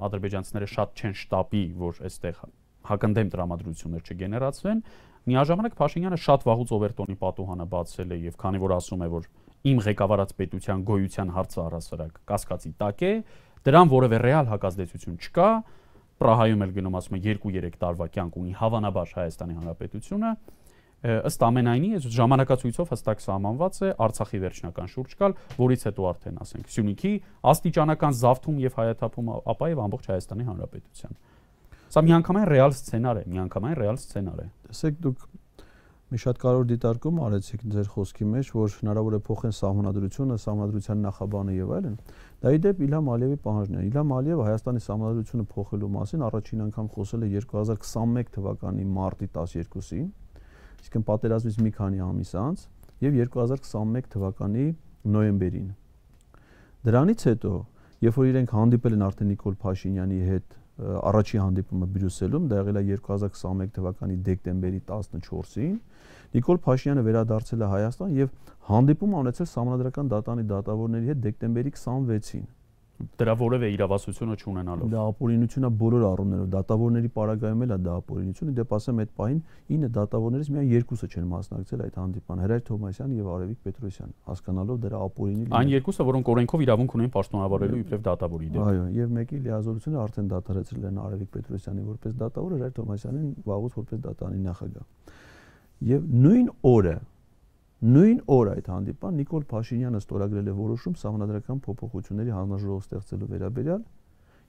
ադրբեջանցիները շատ չեն շտապի, որ այստեղ հակընդդեմ տրամադրություններ չգեներացվեն։ Միաժամանակ Փաշինյանը շատ վաղուց Օվերտոնի պատուհանը բացել է եւ քանի որ ասում է, որ իմ ղեկավարած պետության գոյության հարցը առասարակ կասկածի տակ է, դրան որևէ ռեալ հակազդեցություն չկա, Պրահայում էլ գնում ասում է 2-3 տարվա կյանք ունի հավանաբար Հայաստանի Հանրապետությունը ըստ ամենայնի այս ժամանակացույցով հստակ սահմանված է Արցախի վերջնական շուրջ կալ, որից հետո արդեն ասենք Սյունիքի աստիճանական զավթում եւ հայաթափում ապա եւ ամբողջ Հայաստանի Հանրապետության։ Սա միանգամայն ռեալ սցենար է, միանգամայն ռեալ սցենար է։ Տեսեք դուք մի շատ կարևոր դիտարկում արեցիք ձեր խոսքի մեջ, որ հնարավոր է փոխեն սահմանադրությունը, սահմանադրության նախաբանը եւ այլն։ Դա ի դեպ Իլհամ Ալիևի պահանջն է։ Իլհամ Ալիևը Հայաստանի սահմանադրությունը փոխելու մասին առաջին անգամ խոսել է 2021 թվականի մարտի 12-ին, իսկ պատերազմից մի քանի ամիս անց, եւ 2021 թվականի նոյեմբերին։ Դրանից հետո, երբ որ իրենք հանդիպել են արդեն Նիկոլ Փաշինյանի հետ առաջի հանդիպումը Բրյուսելում, դա եղել է 2021 թվականի դեկտեմբերի 14-ին, Նիկոլ Փաշինյանը վերադարձել է Հայաստան եւ հանդիպում ունեցել համանդրական դատանի դատավորների հետ դեկտեմբերի 26-ին դրա որևէ իրավասությունը չունենալով։ Դա ապօրինությունա բոլոր առումներով, դատավորների պարագայում էլ է դա ապօրինություն, դեպ ասեմ այդ պահին 9 դատավորներից միայն երկուսը չեն մասնակցել այդ հանդիպան, Հրայր Թոմասյան եւ Արևիկ Պետրոսյան, հասկանալով դրա ապօրինի Այն երկուսը, որոնք օրենքով իրավունք ունեն պաշտոնավարելու իբրև դատավորի դեպ։ Այո, եւ մեկի լիազորությունը արդեն դատարեցրել են Արևիկ Պետրոսյանի որպես դատավոր, Հրայր Թոմասյանին վաղուց որպես դատանի նախագահ։ Եվ նույն օրը Նույն օր այդ հանդիպան Նիկոլ Փաշինյանը ստորագրել է որոշում համանդրական փոփոխությունների հանրաժողով ստեղծելու վերաբերյալ,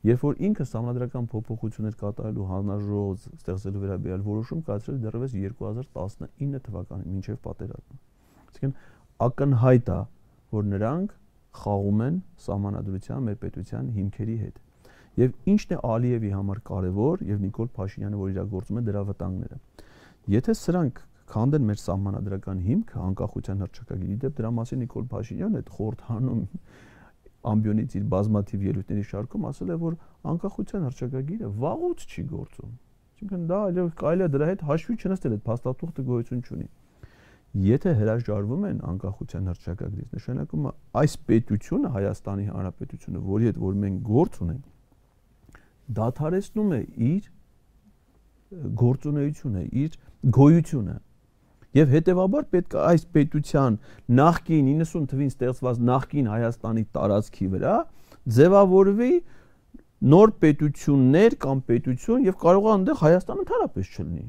երբ որ ինքը համանդրական փոփոխություններ կատարելու հանրաժողով ստեղծելու վերաբերյալ որոշում կայացրել դեռևս 2019 թվականին, մինչև պատերազմը։ Այսինքն ակնհայտ է, որ նրանք խաղում են համանդրության մեր պետության հիմքերի հետ։ Եվ ինչն է Ալիևի համար կարևոր եւ Նիկոլ Փաշինյանը, որ իրագործում է դրա վտանգները։ Եթե սրանք քանդեն մեր սահմանադրական հիմքը անկախության հռչակագիրի դեպ դրա մասին Նիկոլ Փաշինյանը այդ խորհրդանում ամբիոնից իր բազմաթիվ ելույթների շարքում ասել է որ անկախության հռչակագիրը վաղուց չի գործում Այսինքն դա այլև կարելի է դրա հետ հաշվի չնստել այդ փաստաթուղթը գոյություն չունի Եթե հրաժարվում են անկախության հռչակագրից, նշանակում է այս պետությունը Հայաստանի Հանրապետությունը, որի հետ որ մենք գործ ունենք, դադարեցնում է իր գործունեությունը, իր գոյությունը Եվ հետեւաբար պետք է այս պետության նախկին 90 թվին ստեղծված նախկին Հայաստանի տարածքի վրա ձևավորվի նոր պետություններ կամ պետություն եւ կարող է այնտեղ Հայաստան ընդհանրապես չլինի։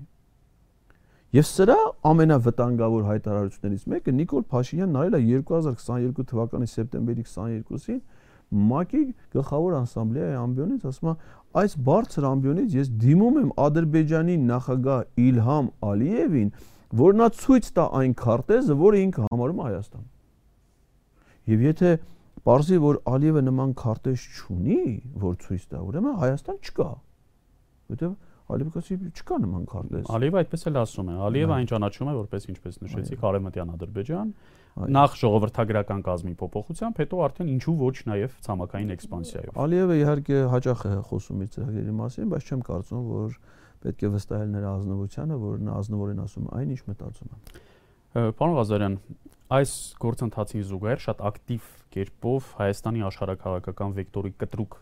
Եվ սրա ամենավտանգավոր հայտարարություններից մեկը Նիկոլ Փաշինյանն արել է 2022 թվականի սեպտեմբերի 22-ին ՄԱԿ-ի գլխավոր ասամբլեայի ամբիոնից ասում է այս բարձր ամբիոնից ես դիմում եմ Ադրբեջանի նախագահ Իլհամ Ալիևին որ նա ցույց տա այն քարտեզը, որը ինքը համարում Հայաստան։ Եվ եթե Պարզի որ Ալիևը նման քարտեզ չունի, որ ցույց տա, ուրեմն Հայաստան չկա։ Որտեվ Ալիևը կասի չկա նման քարտեզ։ Ալիևը այդպես էլ ասում է։ Ալիևը այն ճանաչում է որպես ինչպես նշեցիք Արևմտյան Ադրբեջան, նախ ժողովրդագրական կազմի փոփոխությամբ, հետո արդեն ինչու ոչ նաև ցամաքային էքսպանսիայով։ Ալիևը իհարկե հաճախ է խոսում իր ծրագրերի մասին, բայց չեմ կարծում, որ պետք է վստահել նրա ազնվությանը, որ նա ազնվորեն ասում այն, ինչ մտածում է։ Պարոն Ղազարյան, այս գործընթացին զուգահեռ շատ ակտիվ կերպով Հայաստանի աշխարհակաղակական վեկտորի կտրուկ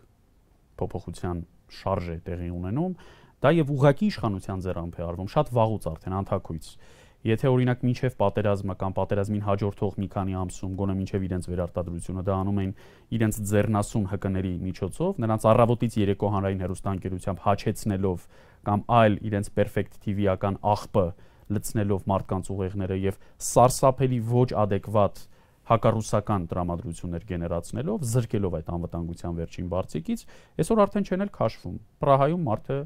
փոփոխության շարժ է տեղի ունենում, դա եւ ուղակի իշխանության ձեռամբ է արվում, շատ վաղուց արդեն անթակույց։ Եթե օրինակ մինչև պատերազմը կամ պատերազմին հաջորդող մի քանի ամսում գոնե մինչև իրենց վերարտադրությունը դա անում էին իրենց ձեռնասուն հկների միջոցով, նրանց առավոտից երեկո հանրային հերոստանգերությամբ հաչեցնելով կամ այլ իրենց perfect TV-ական աղբը լցնելով մարդկանց ուղեղները եւ սարսափելի ոչ adekvat հակառուսական տրամադրություններ գեներացնելով, զրկելով այդ անվտանգության վերջին բարձիկից, այսօր արդեն չեն էլ քաշվում։ Պրահայում մարդը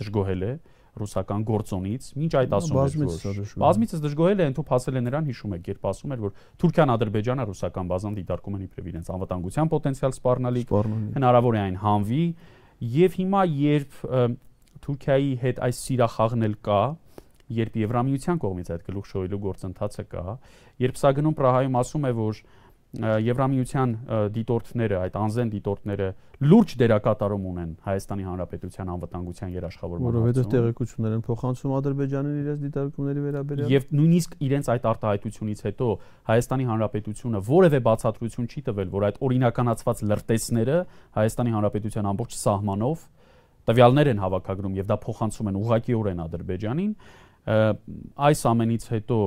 դժգոհել է ռուսական գործոնից, ինչ այդ ասում էր բազմիցս դժգոհել է, ընդհանուր հասել է նրան հիշում եք, երբ ասում էր, որ Թուրքիան Ադրբեջանը ռուսական բազան դիտարկում են իբրև իրենց անվտանգության պոտենցիալ սպառնալիք, հնարավոր է այն հանվի, եւ հիմա երբ Թուրքիայի հետ այս սիրախաղն էլ կա, երբ Եվրամիության կողմից այդ գլուխ շոյելու գործընթացը կա, երբ սա գնում Պրահայում ասում է, որ Եվրամիության դիտորդները, այդ անզեն դիտորդները լուրջ դերակատարում ունեն Հայաստանի Հանրապետության անվտանգության երաշխավորման որովհետև տեղեկություններ են փոխանցում Ադրբեջանին իրենց դիտարկումների վերաբերյալ եւ նույնիսկ իրենց այդ արտահայտությունից հետո Հայաստանի Հանրապետությունը որևէ բացատրություն չի տվել, որ այդ օրինականացված լրտեսները Հայաստանի Հանրապետության ամբողջ սահմանով տվյալներ են հավաքագրում եւ դա փոխանցում են ուղղակիորեն Ադրբեջանին այս ամենից հետո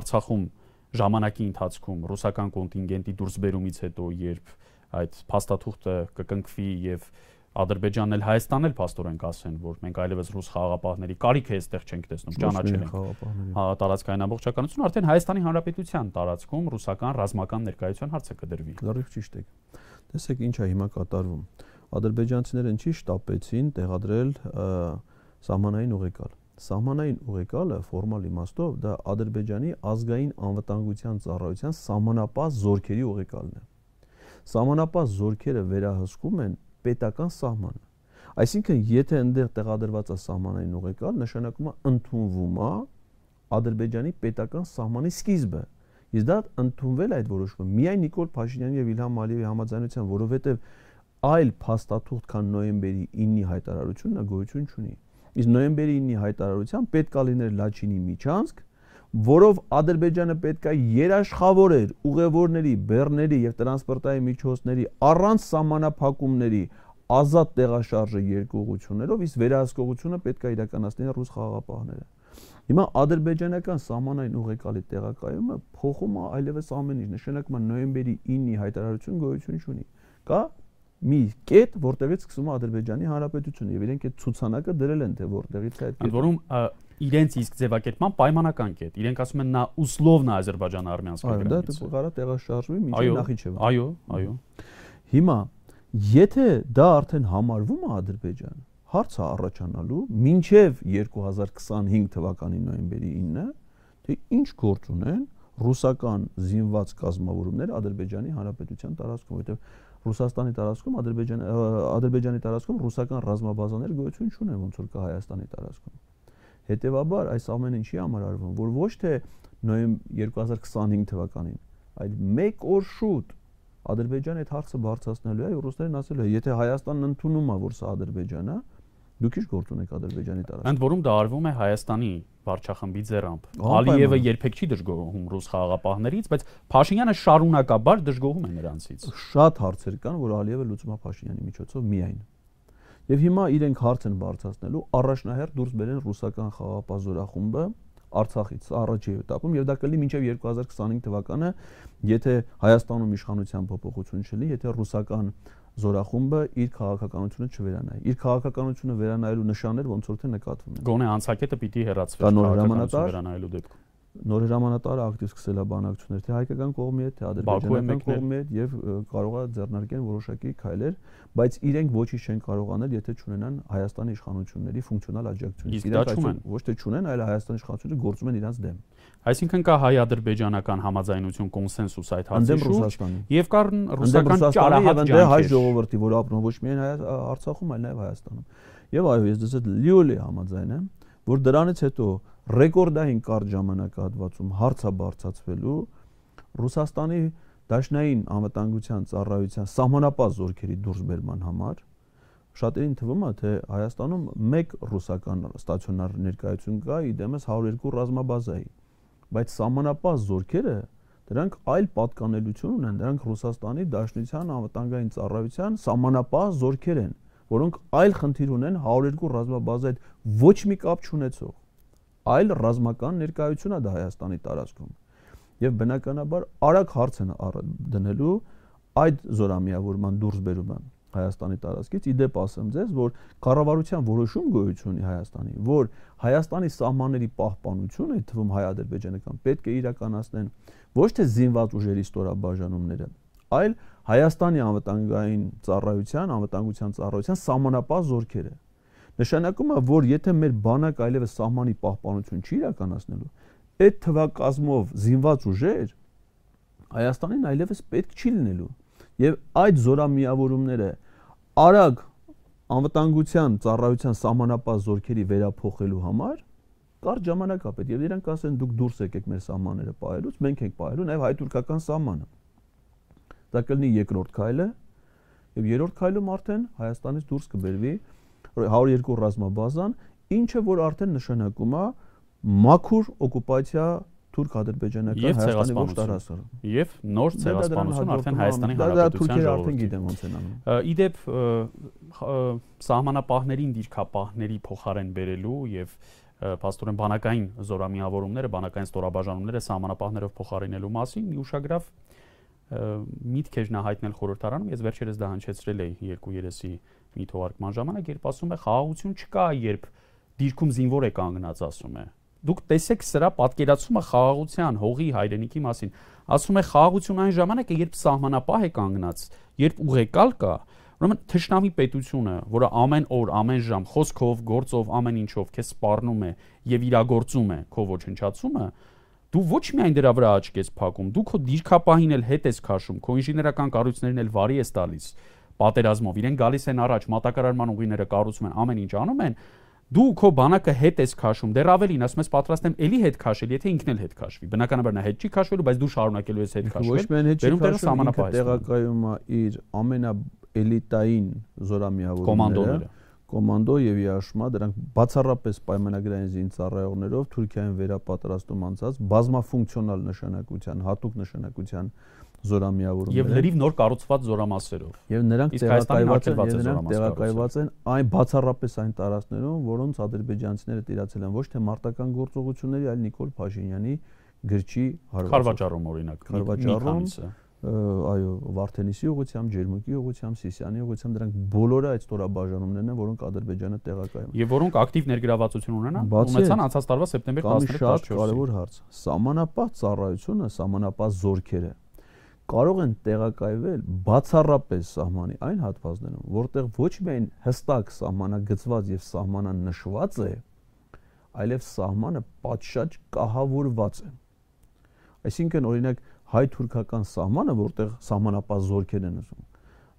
Արցախում ժամանակի ընթացքում ռուսական կոնտինգենտի դուրսբերումից հետո, երբ այդ փաստաթուղթը կկնքվի եւ Ադրբեջանն էլ Հայաստանն էլ փաստորեն կասեն, որ մենք այլևս ռուս խաղաղապահների կարիք է այստեղ չենք տեսնում, ճանաչել ենք։ Հա, տարածքային ամբողջականություն արդեն Հայաստանի Հանրապետության տարածքում ռուսական ռազմական ներկայության հարցը կդրվի։ Լրիվ ճիշտ է։ Տեսեք ինչա հիմա կատարվում։ Ադրբեջանցիները ինչի շտապեցին տեղադրել սահմանային ուղեկալ Սահմանային ուղեկալը ֆորմալ իմաստով դա Ադրբեջանի ազգային անվտանգության ծառայության սահմանապահ զորքերի ուղեկալն է։ Սահմանապահ զորքերը վերահսկում են պետական սահմանը։ Այսինքն, եթե այնտեղ տեղադրված է սահմանային ուղեկալ, նշանակում է ընդունվում է Ադրբեջանի պետական սահմանի սկիզբը։ Իսկ դա ընդունվել այդ որոշումը միայն Նիկոլ Փաշինյանի եւ Իլհամ Ալիևի համաձայնությամբ, որովհետեւ այլ փաստաթուղթ, քան նոյեմբերի 9-ի հայտարարությունն է գոյություն չունի։ Իսկ նոյեմբերի 9-ի հայտարարությամբ պետքա լիներ Լաչինի միջանցք, որով Ադրբեջանը պետքա երաշխավորեր ուղևորների, բեռների եւ տրանսպորտային միջոցների առանց սահմանափակումների ազատ տեղաշարժը երկուղություններով, իսկ վերահսկողությունը պետքա իրականացնեն ռուս խաղաղապահները։ Հիմա ադրբեջանական սահմանային ուղեկալի տեղակայումը փոխում է այլևս ամեն ինչ, նշանակում է նոյեմբերի 9-ի հայտարարություն գոյություն չունի։ Կա մի կետ, որտեղից սկսվում է Ադրբեջանի Հանրապետությունը եւ իրենք այդ ցուցանակը դրել են թե որտեղից է այդ կետը։ Ընդ որում իրենց իսկ ձևակերպման պայմանական կետ։ Իրենք ասում են նա Ուսլովն է Ադրբեջան-Արմենիա գրանցում։ Այո, դա կարա տեղաշարժվի մինչև Նախիջևան։ Այո, այո։ Հիմա եթե դա արդեն համարվում է Ադրբեջան, հարցը առաջանալու մինչև 2025 թվականի նոյեմբերի 9-ը, թե ինչ գործ ունեն ռուսական զինված կազմավորումներ Ադրբեջանի Հանրապետության տարածքում, որտեղ Ռուսաստանի տարածքում Ադրբեջանի Ադրբեջանի տարածքում ռուսական ռազմաբազաներ գոյություն չունեն ոնց որ կա Հայաստանի տարածքում։ Հետևաբար այս ամեն ինչի համար արվում, որ ոչ թե նոյեմբեր 2025 թվականին, այլ 1 օր շուտ Ադրբեջանը այդ հարցը բարձրացնելու է, ռուսներն ասել է, եթե Հայաստանն ընդունում է, որ սա Ադրբեջանն է, Դուք ի՞նչ գործ ունեք Ադրբեջանի տարածքում։ Ընդ որում դա արվում է Հայաստանի վարչախմբի ձեռամբ։ Ալիևը երբեք չի դժգոհում ռուս խաղաղապահներից, բայց Փաշինյանը շարունակաբար դժգոհում է նրանցից։ Շատ հարցեր կան, որ Ալիևը լուծում է Փաշինյանի միջոցով միայն։ Եվ հիմա իրենք հարց են բարձրացնելու առաջնահերթ դուրս բերեն ռուսական խաղաղապահ զորախումբը Արցախից առաջի этаպում եւ դա կլինի մինչեւ 2025 թվականը, եթե Հայաստանում իշխանության փոփոխություն չլինի, եթե ռուսական զորախումբը իր քաղաքականությունը չվերանայի։ Իր քաղաքականությունը վերանայելու նշաններ ոնց որ թե նկատվում են։ Գոնե անցակետը պիտի հեռացվի քաղաքականությունը վերանայելու դեպքում նոր հրամանատարը ակտիվ սկսել է բանակցություններ թե հայկական կողմի հետ, թե ադրբեջանական կողմի հետ եւ կարող է ձեռնարկեն որոշակի քայլեր, բայց իրենք ոչինչ չեն կարող անել, եթե չունենան Հայաստանի իշխանությունների ֆունկցիոնալ աջակցություն։ Իրենք ոչ թե չունեն, այլ Հայաստանի իշխանությունները գործում են իրancs դեմ։ Այսինքն կա հայ-ադրբեջանական համաձայնություն, կոնսենսուս այդ հարցի շուրջ եւ կան ռուսական ճարահատ Եվ հայ ժողովրդի, որ ապրում ոչ միայն Արցախում, այլ նաեւ Հայաստանում։ Եվ այո, ես դες հետ լիոլի համաձայն եմ, որ դրանից հետո ռեկորդային կարճ ժամանակահատվածում հարցա բարձացվելու Ռուսաստանի Դաշնային անվտանգության ծառայության սահմանապահ զորքերի դուրսբերման համար շատերին թվում է թե Հայաստանում մեկ ռուսական ստացիոնար ներկայություն կա իդեմս 102 ռազմաբազայի բայց սահմանապահ զորքերը դրանք այլ պատկանելություն ունեն դրանք Ռուսաստանի Դաշնության անվտանգային ծառայության սահմանապահ զորքեր են որոնք այլ խնդիր ունեն 102 ռազմաբազայի հետ ոչ մի կապ չունեցող այլ ռազմական ներկայություն է դա Հայաստանի տարածքում եւ բնականաբար արագ հարց են դնելու այդ զորամիավորման դուրսբերումը Հայաստանի տարածքից իդեպ ասեմ ձեզ, որ կառավարության որոշում գոյություն ունի Հայաստանի, որ Հայաստանի սահմանների պահպանությունը, այդ թվում հայ-ադրբեջանական, պետք է իրականացնեն ոչ թե զինված ուժերի ստորաբաժանումները, այլ Հայաստանի անվտանգային ծառայության, անվտանգության ծառայության սահմանապահ զորքերը։ Նշանակում է, որ եթե մեր բանակ այլևս սահմանի պահպանություն չի իրականացնելու, այդ թվակազմով զինված ուժեր Հայաստանին այլևս պետք չի լինելու եւ այդ զորամիավորումները արագ անվտանգության ծառայության սահմանապահ զորքերի վերափոխելու համար կար ժամանակ է պետք եւ իրանք ասեն դուք դուրս եկեք մեր սահմանները պահելուց մենք ենք պահելու նաեւ հայ-թուրքական սահմանը դա կլինի երկրորդ քայլը եւ երրորդ քայլում արդեն Հայաստանից դուրս կբերվի 102 ռազմաբազան ինչը որ արդեն նշանակում է մաքուր օկուպացիա թուրք-ադրբեջանական Հայաստանի ողջ տարածքը։ Եվ նոր ցեղասպանություն արդեն Հայաստանի Հանրապետության ժողովրդի։ Դա արդեն գիտեմ ոնց են անում։ Իդեպ սահմանապահներին դիրքապահների փոխարեն բերելու եւ փաստորեն բանակային զորամիավորումները, բանակային ստորաբաժանումները սահմանապահներով փոխարինելու մասին մի ուշագրավ միտք էր նա հայտնել խորհրդարանում, ես վերջերս դա հնչեցրել էի երկու երեսի մի թողարկման ժամանակ, երբ ասում է խաղաղություն չկա, երբ դիրքում զինվոր է կանգնած, ասում է դուք տեսեք սրա պատկերացումը խաղաղության, հողի, հայրենիքի մասին։ Ասում է խաղաղություն այն ժամանակ է, երբ սահմանապահ է կանգնած, երբ ուղեկալ կա, ուրեմն թշնամի պետությունը, որը ամեն օր, ամեն ժամ խոսքով, գործով, ամեն ինչով քեզ սպառնում է եւ իրագործում է քո ոչնչացումը, դու ոչ միայն դրա վրա աչք ես փակում, դու քո դիրքապահին էլ հետ ես քաշում, քո ինժեներական կառույցներն էլ վարի ես տալիս պատերազմով, իրեն գալիս են առաջ, մատակարարման ուղիները կառուցում են, ամեն ինչ անում են, դու քո բանակը հետ ես քաշում, դեռ ավելին, ասում ես պատրաստ եմ էլի հետ քաշել, եթե ինքն էլ հետ քաշվի։ Բնականաբար նա հետ չի քաշվելու, բայց դու շարունակելու ես հետ քաշվել։ Ոչ միայն հետ չի քաշվում, ինքը տեղակայում է իր ամենաէլիտային զորամիավորները, կոմանդո եւ իաշմա դրանք բացառապես պայմանագրային զինծառայողներով Թուրքիայում վերապատրաստում անցած բազմաֆունկցիոնալ նշանակության, հատուկ նշանակության զորամիավորումներ եւ լրիվ նոր կառուցված զորամասերով եւ նրանք տեղակայված են նրանք տեղակայված են այն բացառապես այն տարածքներում որոնց ադրբեջանցիները տիրացել են ոչ թե մարտական գործողությունների այլ Նիկոլ Փաշինյանի գրչի հարվածով Խարվաճառում օրինակ Խարվաճառում այո Վարդենիսի ուղությամբ, Ջերմուկի ուղությամբ, Սիսյանի ուղությամբ դրանք բոլորը այդ ստորաբաժանումներն են, որոնք Ադրբեջանը տեղակայում։ Եվ որոնք ակտիվ ներգրավվածություն ունենան, ունեցան անցած տարվա սեպտեմբեր 13-14-ին։ Շատ կարևոր հարց։ Սամանապահ ծառայությունը, սամանապահ զորքերը կարող են տեղակայվել բացառապես սահմանի այն հատվածներում, որտեղ ոչ միայն հստակ սահմանագծված եւ սահմանանշված է, այլև սահմանը պատշաճ կահավորված է։ Այսինքն օրինակ հայ-թուրքական սահմանը, որտեղ սահմանապահ զորքեր են ուզում,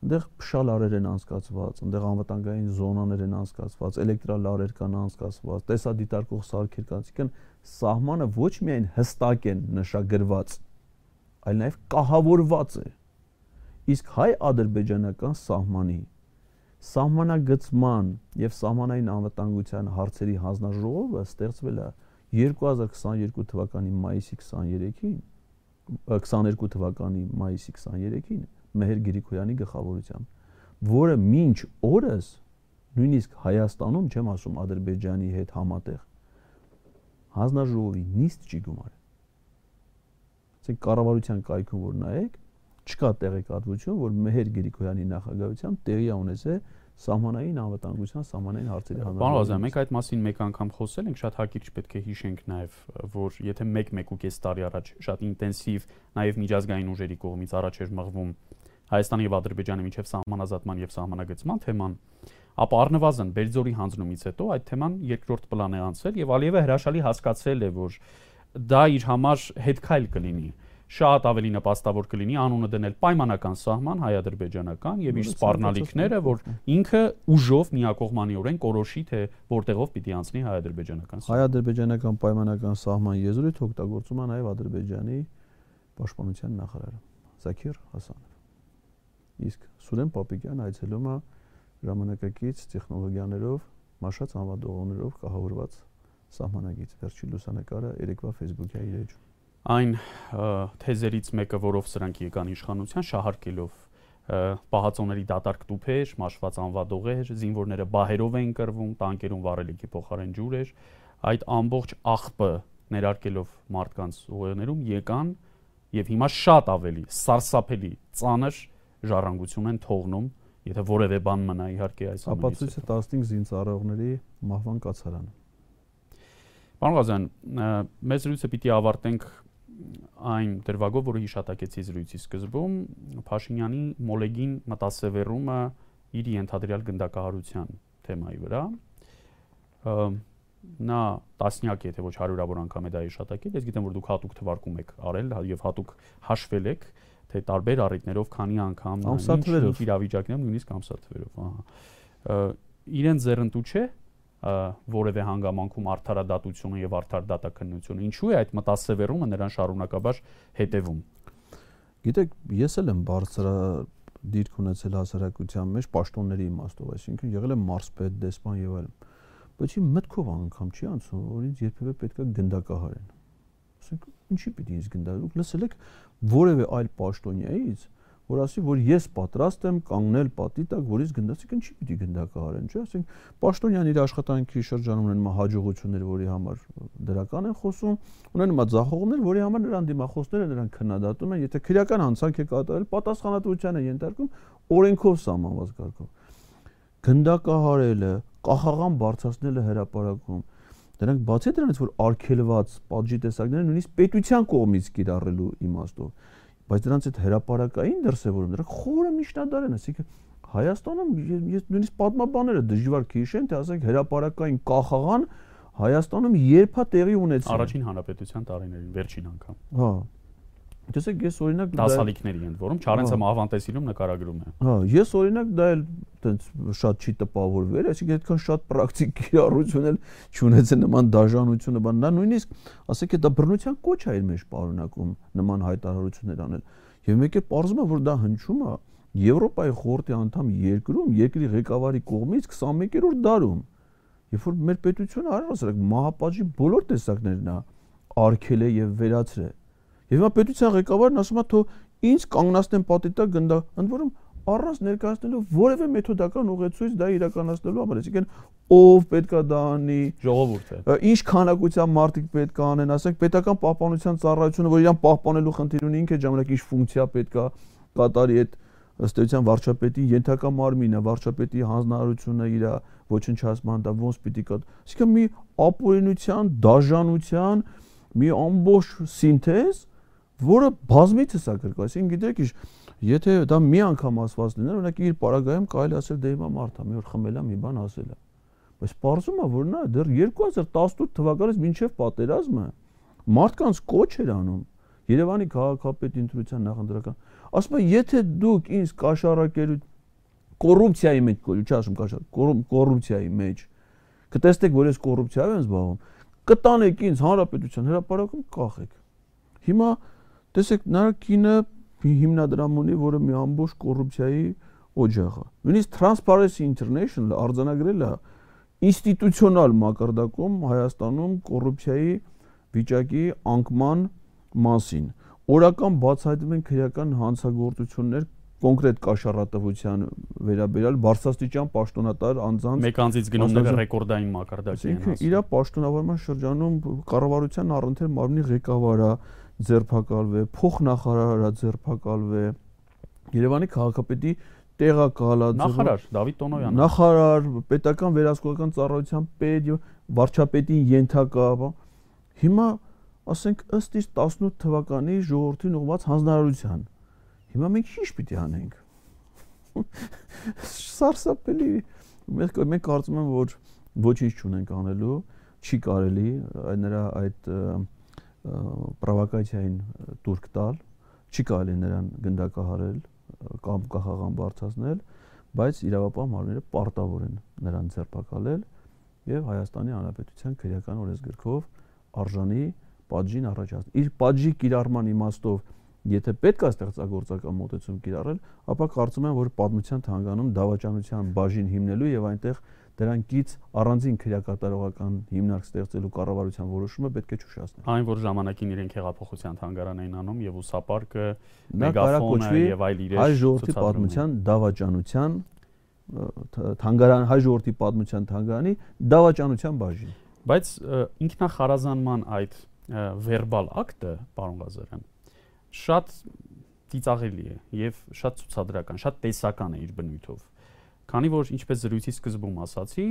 այնտեղ փշալարեր են անցկացված, այնտեղ անվտանգային զոնաներ են անցկացված, էլեկտրալարեր կան անցկացված, տեսադիտարկող սարքեր կան, այսինքն սահմանը ոչ միայն հստակ են նշագրված, այլ նաև կահավորված է։ Իսկ հայ-ադրբեջանական սահմանի սահմանագծման եւ սահմանային անվտանգության հարցերի հանձնաժողովը ստեղծվել է 2022 թվականի մայիսի 23-ին 22 թվականի մայիսի 23-ին Մեհեր Գրիգորյանի գլխավորությամբ, որը մինչ օրս նույնիսկ Հայաստանում, չեմ ասում Ադրբեջանի հետ համատեղ հանձնաժողովի նիստ չի գումարել ասենք կառավարության կայքում որ նայեք, չկա տեղեկատվություն, որ Մեհեր Գրիգորյանի նախագահությամբ տեղի ունեցել սահմանային անվտանգության սահմանային հարցերի հանրություն։ Պարոն Ղազարյան, մենք այդ մասին մեկ անգամ խոսել ենք, շատ հակիրճ պետք է հիշենք նաև, որ եթե 1-1.5 տարի առաջ շատ ինտենսիվ նաև միջազգային ուժերի կողմից առաջ էր մղվում Հայաստանի եւ Ադրբեջանի միջև սահմանազատման եւ սահմանագծման թեման, ապա առնվազն Բերձորի հանձնումից հետո այդ թեման երկրորդ պլան է անցել եւ Ալիևը հրաշալի հասկացել է, որ դա իր համար հետքայլ կլինի շատ ավելի նպաստավոր կլինի անունը դնել պայմանական սահման հայ-ադրբեջանական եւ իր սպառնալիքները, որ ինքը ուժով միակողմանիորեն կորոշի թե որտեղով պիտի անցնի հայ-ադրբեջանական սահման։ Հայ-ադրբեջանական պայմանական սահման եզրույթ օգտագործում է նաեւ ադրբեջանի պաշտպանության նախարարը Զաքիր Հասանов։ Իսկ Սուրեն Պապիկյան այցելում է ժամանակակից տեխնոլոգիաներով, մաշած անվադողներով կահավորված սահմանագից։ Վերջի լուսանկարը երեկվա Facebook-ի իր էջում այն թեզերից մեկը, որով սրանք եկան իշխանության, շահարկելով պահածոների դատարկ տուփեր, մաշված անվադողեր, զինվորները բահերով էին կրվում, տանկերում վառելիքի փոխարեն ջուր էր, այդ ամբողջ աղբը ներարկելով մարդկանց ուղեղներում եկան եւ հիմա շատ ավելի սարսափելի ծանր ժառանգություն են թողնում, եթե որևէ բան մնա իհարկե այս ամենից։ Ապացույցը 15 զինծառայողների մահվան կացարանը։ Պարոն Ղազյան, մեծ զրույցը պիտի ավարտենք այն դրվագով, որը հիշատակեցի զրույցի սկզբում, Փաշինյանի մոլեգին մտասևեռումը իր ենթադրյալ գնդակահարության թեմայի վրա նա տասնյակ եթե ոչ հարյուրավոր անգամ է դա հիշատակել ես գիտեմ որ դուք հատուկ թվարկում եք արել եւ հատուկ հաշվել եք թե տարբեր առիթներով քանի անգամ ամսաթվերով իրավիճակներում նույնիսկ ամսաթվերով ահա իրեն ձեռնտու չէ որևէ հանգամանքում արդարադատությունը եւ արդար դատակնությունը ինչու է այդ մտասևեռումը նրան շարունակաբար հետևում գիտեք ես էլ եմ բարձրա դիրք ունեցել հասարակության մեջ պաշտոնների իմաստով այսինքն եղել եմ մարսպետ դեսպան եւ այլն բայց իմ մտքով անգամ չի անցնում որ ինձ երբևէ պետքա գնդակահարեն ասենք ինչի պիտի ինձ գնդակահարեն լսել եք որևէ այլ պաշտոնյայից որ ասի, որ ես պատրաստ եմ կանգնել պատի տակ, որից գնդացիք ինչի պիտի գնդակահարեն, չէ՞, ասենք Պաշտոնյան իր աշխատանքի շրջանում ունեն մա հաջողություններ, որի համար դրական են խոսում, ունեն մա ձախողումներ, որի համար նրան դիմախոսները նրան քննադատում են, եթե քրեական հանցանք է կատարել, պատասխանատվության է ենթարկում օրենքով սահմանված կարգով։ Գնդակահարելը, կախաղան բարձրացնելը հրաապարակում դրանք բացի դրանից որ արգելված պատժի տեսակները նույնիսկ պետության կողմից կիրառելու իմաստով բայց դրանց այդ հրաապարակային դրսևորում դրանք խորը միջնադար են, ասիկա Հայաստանում ես նույնիսկ պատմաբաները դժվար կհիշեն, թե ասենք հրաապարակային կախաղան Հայաստանում երբա տեղի ունեցել։ Առաջին հանրապետության տարիներին, վերջին անգամ։ Հա, Տեսեք, ես օրինակ դասալիքների ընդ որում Չարենցը Մահվանտեսինում նկարագրում է։ Հա, ես օրինակ դա էլ տենց շատ չի տպավորվել, այսինքն այդքան շատ պրակտիկ կիրառություն էլ չունեցել նման դաժանությունը, բան դա նույնիսկ ասեք դա բռնության կոչ է իր մեջ պարունակում նման հայտարարություններ անել։ Եվ մեկ է ողջում է, որ դա հնչում է Եվրոպայի խորհրդի անդամ երկրում, երկրի ղեկավարի կողմից 21-րդ դարում։ Երբ որ մեր պետությունը արել ասեք մահապատժի բոլոր տեսակներն է արգել է եւ վերացրել Եվ հիմա պետության ղեկավարն ասում է, թո ինձ կանգնացնեն պատի տակ գնդա, ընդ որում առանց ներկայացնելու որևէ մեթոդական ուղեցույց դա իրականացնելու համար, այսինքն ով պետքա դա անի, ժողովուրդը։ Ինչ քանակությամբ մարդիկ պետք է անեն, ասենք պետական պահպանության ծառայությունը, որ իրան պահպանելու խնդիր ունի, ինքը ժամանակ ինչ ֆունկցիա պետքա կատարի այդ ըստ էության վարչապետի ենթակա մարմինը, վարչապետի հանձնարարությունը իր ոչնչացման դա ոնց պիտի կա։ Այսինքն մի ապօրինության, դաժանության մի ամբողջ սինթեզ, որը բազմիցս է գրկա, այսինքն գիտեք, եթե դա մի անգամ ասված լիներ, օրինակ իր պարագայում կարելի ասել դե հիմա մարդա մի օր խմել է, մի բան ասել է։ Բայց պարզում է, որ նա դեռ 2018 թվականից մինչև պատերազմը մարդկանց կոչ էր անում Երևանի քաղաքապետ ընտրության նախընտրական։ Ասում է, եթե դուք ինձ կաշառակելու կոռուպցիայի մեջ, չասում կաշառ, կոռուպցիայի մեջ կտեսնեք, որ ես կոռուպցիայով եմ զբաղվում, կտանեք ինձ հանրապետության հրապարակում կախեք։ Հիմա Տեսեք, նրա կինը հիմնադրամ ունի, որը մի ամբողջ կոռուպցիայի օջախ է։ Նույնիսկ Transparency International արձանագրել է ինստիտուցիոնալ մակարդակում Հայաստանում կոռուպցիայի վիճակի անկման մասին։ Օրական բացահայտվում են քրեական հանցագործություններ կոնկրետ կաշառատվության վերաբերյալ բարձրաստիճան պաշտոնատար անձանց մեկ անձից գնումները ռեկորդային մակարդակի են հասնում։ Իր պաշտոնավարման շրջանում կառավարության առընթեր մարմնի ղեկավարը ձերբակալվե, փոխնախարարը ձերբակալվե, Երևանի քաղաքապետի տեղակալա նախարար Դավիթ Տոնոյանը նախարար պետական վերահսկողական ծառայության պետ եւ վարչապետին ենթակա հիմա ասենք ըստ իս 18 թվականի ժողովրդին ուղված հանձնարարության հիմա մենք ի՞նչ պիտի անենք սարսափելի մենք մենք կարծում եմ որ ոչինչ չունենք անելու չի կարելի նրա այդ պրովոկացիային դուրք տալ, չի կարելի նրան գնդակահարել կամ կախաղան բարձրացնել, բայց իրավապահ մարմինները պարտավոր են նրան ձերբակալել եւ Հայաստանի Հանրապետության քրեական օրենսգրքով արժանի падժին առաջացնել։ Իր падժի կիրառման իմաստով Եթե պետք է ստեղծագործական մոտեցում կիրառել, ապա կարծում եմ, որ պատմության թանգանում դավաճանության բաժին հիմնելու եւ այնտեղ դրանքից առանձին քրեակատարողական հիմնարկ ստեղծելու կառավարության որոշումը պետք է ճուշացնել։ Այն որ ժամանակին իրենք հեղափոխության թանգարան էին անում եւ ուսապարկը, մեգաֆոնը եւ այլ իրեր հայ ժողովրդի պատմության դավաճանության թանգարան հայ ժողովրդի պատմության թանգարանի դավաճանության բաժին։ Բայց ինքնախարազանման այդ վերբալ ակտը, պարոն Ղազարյան, շատ ծիծաղելի է եւ շատ ցուցադրական, շատ տեսական է իր բնույթով։ Քանի որ ինչպես զրույցի սկզբում ասացի,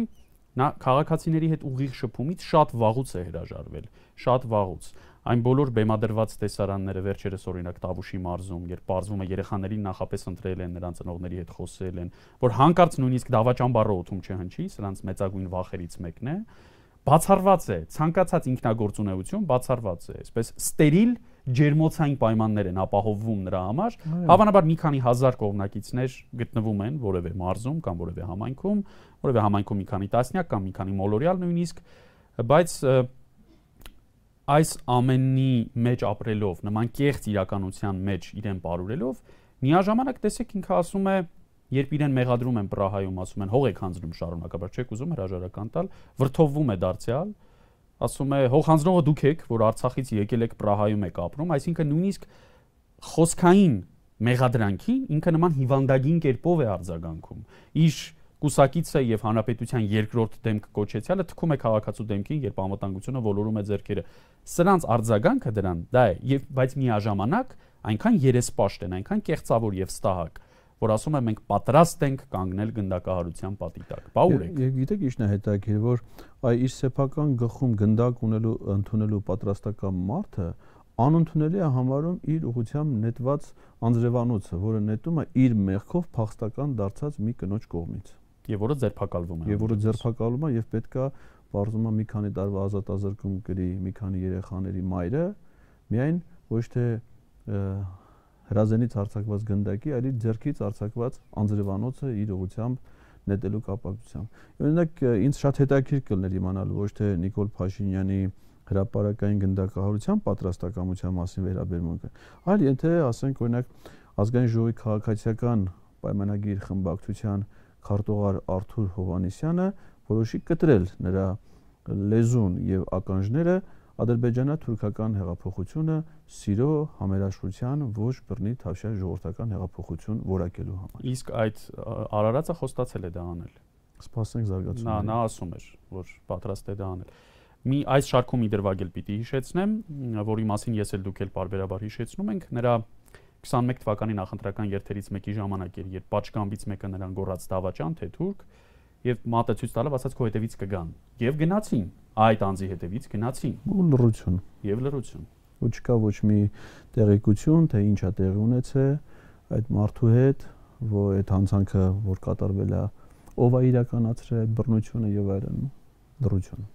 նա քաղաքացիների հետ ուղիղ շփումից շատ վաղուց է հրաժարվել, շատ վաղուց։ Այն բոլոր բեմադրված տեսարանները վերջերս օրինակ Տավուշի մարզում, երբ բարձվում է երեխաներին նախապես ընտրել են, նրանց ծնողների հետ խոսել են, որ հանկարծ նույնիսկ դավաճանբարը օթում չհնչի, սրանց մեծագույն վախերից մեկն է, բացառված է ցանկացած ինքնագործունեություն բացառված է այսպես ստերիլ ջերմոցային պայմաններ են ապահովվում նրա համար հավանաբար մի քանի հազար կողմնակիցներ գտնվում են որևէ մարզում կամ որևէ համայնքում որևէ համայնքում մի քանի տասնյակ կամ մի քանի մոլորյալ նույնիսկ բայց այս ամենի մեջ ապրելով նման կեղծ իրականության մեջ իրեն ապարուրելով միաժամանակ տեսեք ինքը ասում է երբ իրեն մեղադրում են Պրահայում, ասում են հող եք հանձնում շարունակաբար, չեք ուզում հրաժարական տալ, վրթովվում է դարձյալ, ասում է հող հանձնողը դուք եք, որ Արցախից եկել եք Պրահայում եք ապրում, այսինքն նույնիսկ խոսքային մեղադրանքին ինքը նման հիվանդագին կերպով է արձագանքում։ Իր կուսակիցը եւ հանրապետության երկրորդ դեմք կոչեցյալը թքում է քաղաքացու դեմքին, երբ անվտանգությունը ոլորում է ձեռքերը։ Սրանց արձագանքը դրան դա է, եւ բայց միաժամանակ այնքան երեսպաշտ են, այնքան կեղծավոր եւ ստահակ, որ ասում է մենք պատրաստ ենք կանգնել գնդակահարության պատի տակ։ Բա ուր եք։ Եվ գիտեք ինչն է հետաքրքիր, որ այ իր սեփական գլխում գնդակ ունելու ընդունելու պատրաստական մարդը անընդունելի է համարում իր ուղությամբ նետված անձրևանոցը, որը նետում է իր մեղքով փախստական դարձած մի կնոջ կողմից։ Եվ որը ձերբակալվում է։ Եվ որը ձերբակալվում է եւ պետքա բարձում է մի քանի տարվա ազատազրկում գրի մի քանի երեխաների մայրը, միայն ոչ թե հրազենից արձակված գնդակի, այլ իր ձեռքից արձակված անձրևանոցը իր ուղությամբ նետելու կապակցությամբ։ Օրինակ ինձ շատ հետաքրքիր կլներ իմանալ ոչ թե Նիկոլ Փաշինյանի հրաապարական գնդակահարության պատրաստակամության մասին վերաբերմունքը, այլ եթե ասենք օրինակ ազգային ժողովի քաղաքացիական պայմանագիր խմբակցության քարտուղար Արթուր Հովանեսյանը որոշի կտրել նրա լեզուն եւ ականջները ադրբեջանա-թուրքական հեղափոխությունը սիրո համերաշխության ոչ բռնի թավշյա ժողովրդական հեղափոխություն որակելու համար։ Իսկ այդ Արարածը խոստացել է դա անել։ Սպասենք զարգացումը։ Նա նա ասում էր, որ պատրաստ է դա անել։ Մի այս շարքում իդրվագել պիտի հիշեցնեմ, որի մասին ես էլ դուք էլ բարբերաբար հիշեցնում ենք, նրա 21 թվականի նախընտրական երթերից մեկի ժամանակ էր, երբ պատշգամբից մեկը նրան գոռաց դավաճան թե թուրք, եւ մատը ցույց տալով ասաց քո հետևից կգան։ Եվ գնացին այդ անձի հետևից գնացին։ Ու լրություն։ Եվ լրություն։ Ու չկա ոչ մի տեղեկություն, թե ինչա տեղի ունեցել այդ մարդու հետ, որ այդ հանցանքը որ կատարվել է, ով է իրականացրել այդ բռնությունը եւ այլն։ Լրություն։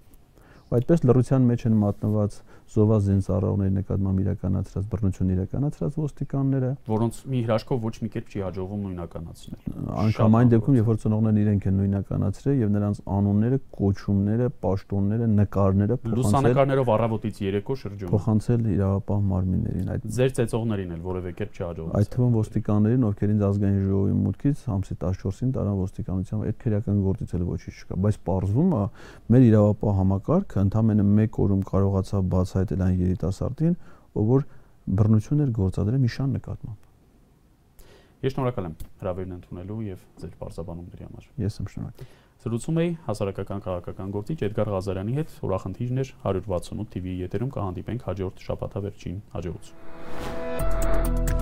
Այդպես լրության մեջ են մատնված զովազեն ծառայողների նկատմամբ իրականացրած բռնություն իրականացրած ոստիկանները, որոնց մի հրաշքով ոչ մի կերպ չի հաջողվում նույնականացնել։ Անկամ այն դեպքում, երբ որ ծնողներն իրենք են նույնականացրել եւ նրանց անունները, կոչումները, պաշտոնները, նկարները փոխանցել լուսանկարներով առավոտից երեկո շրջում փոխանցել իրավապահ մարմիններին։ Այդ ձեր ծեծողներին էլ որևէ կերպ չի հաջողվում։ Այդ թվում ոստիկաններին, ովքեր ինձ ազգային ժողովի մուտքից ամսի 14-ին տարան ոստիկանությամբ այդ քրեական գործից էլ ոչինչ չկա, բայց parzվում է մեր իրավապահ համակարգը ընդամենը 1 օրում կարողացավ բացահայտել այն երիտասարդին, ով որ բռնություն էր գործադրել մի շան նկատմամբ։ Ես շնորհակալ եմ հրավերն ընդունելու եւ ձեր բարձաբանումների համար։ Ես եմ շնորհակալ։ Զրուցում էի հասարակական քաղաքական գործիչ Էդգար Ղազարյանի հետ, ուրախնդիրներ 168 TV-ի եթերում կհանդիպենք հաջորդ շաբաթավերջին հաջողություն։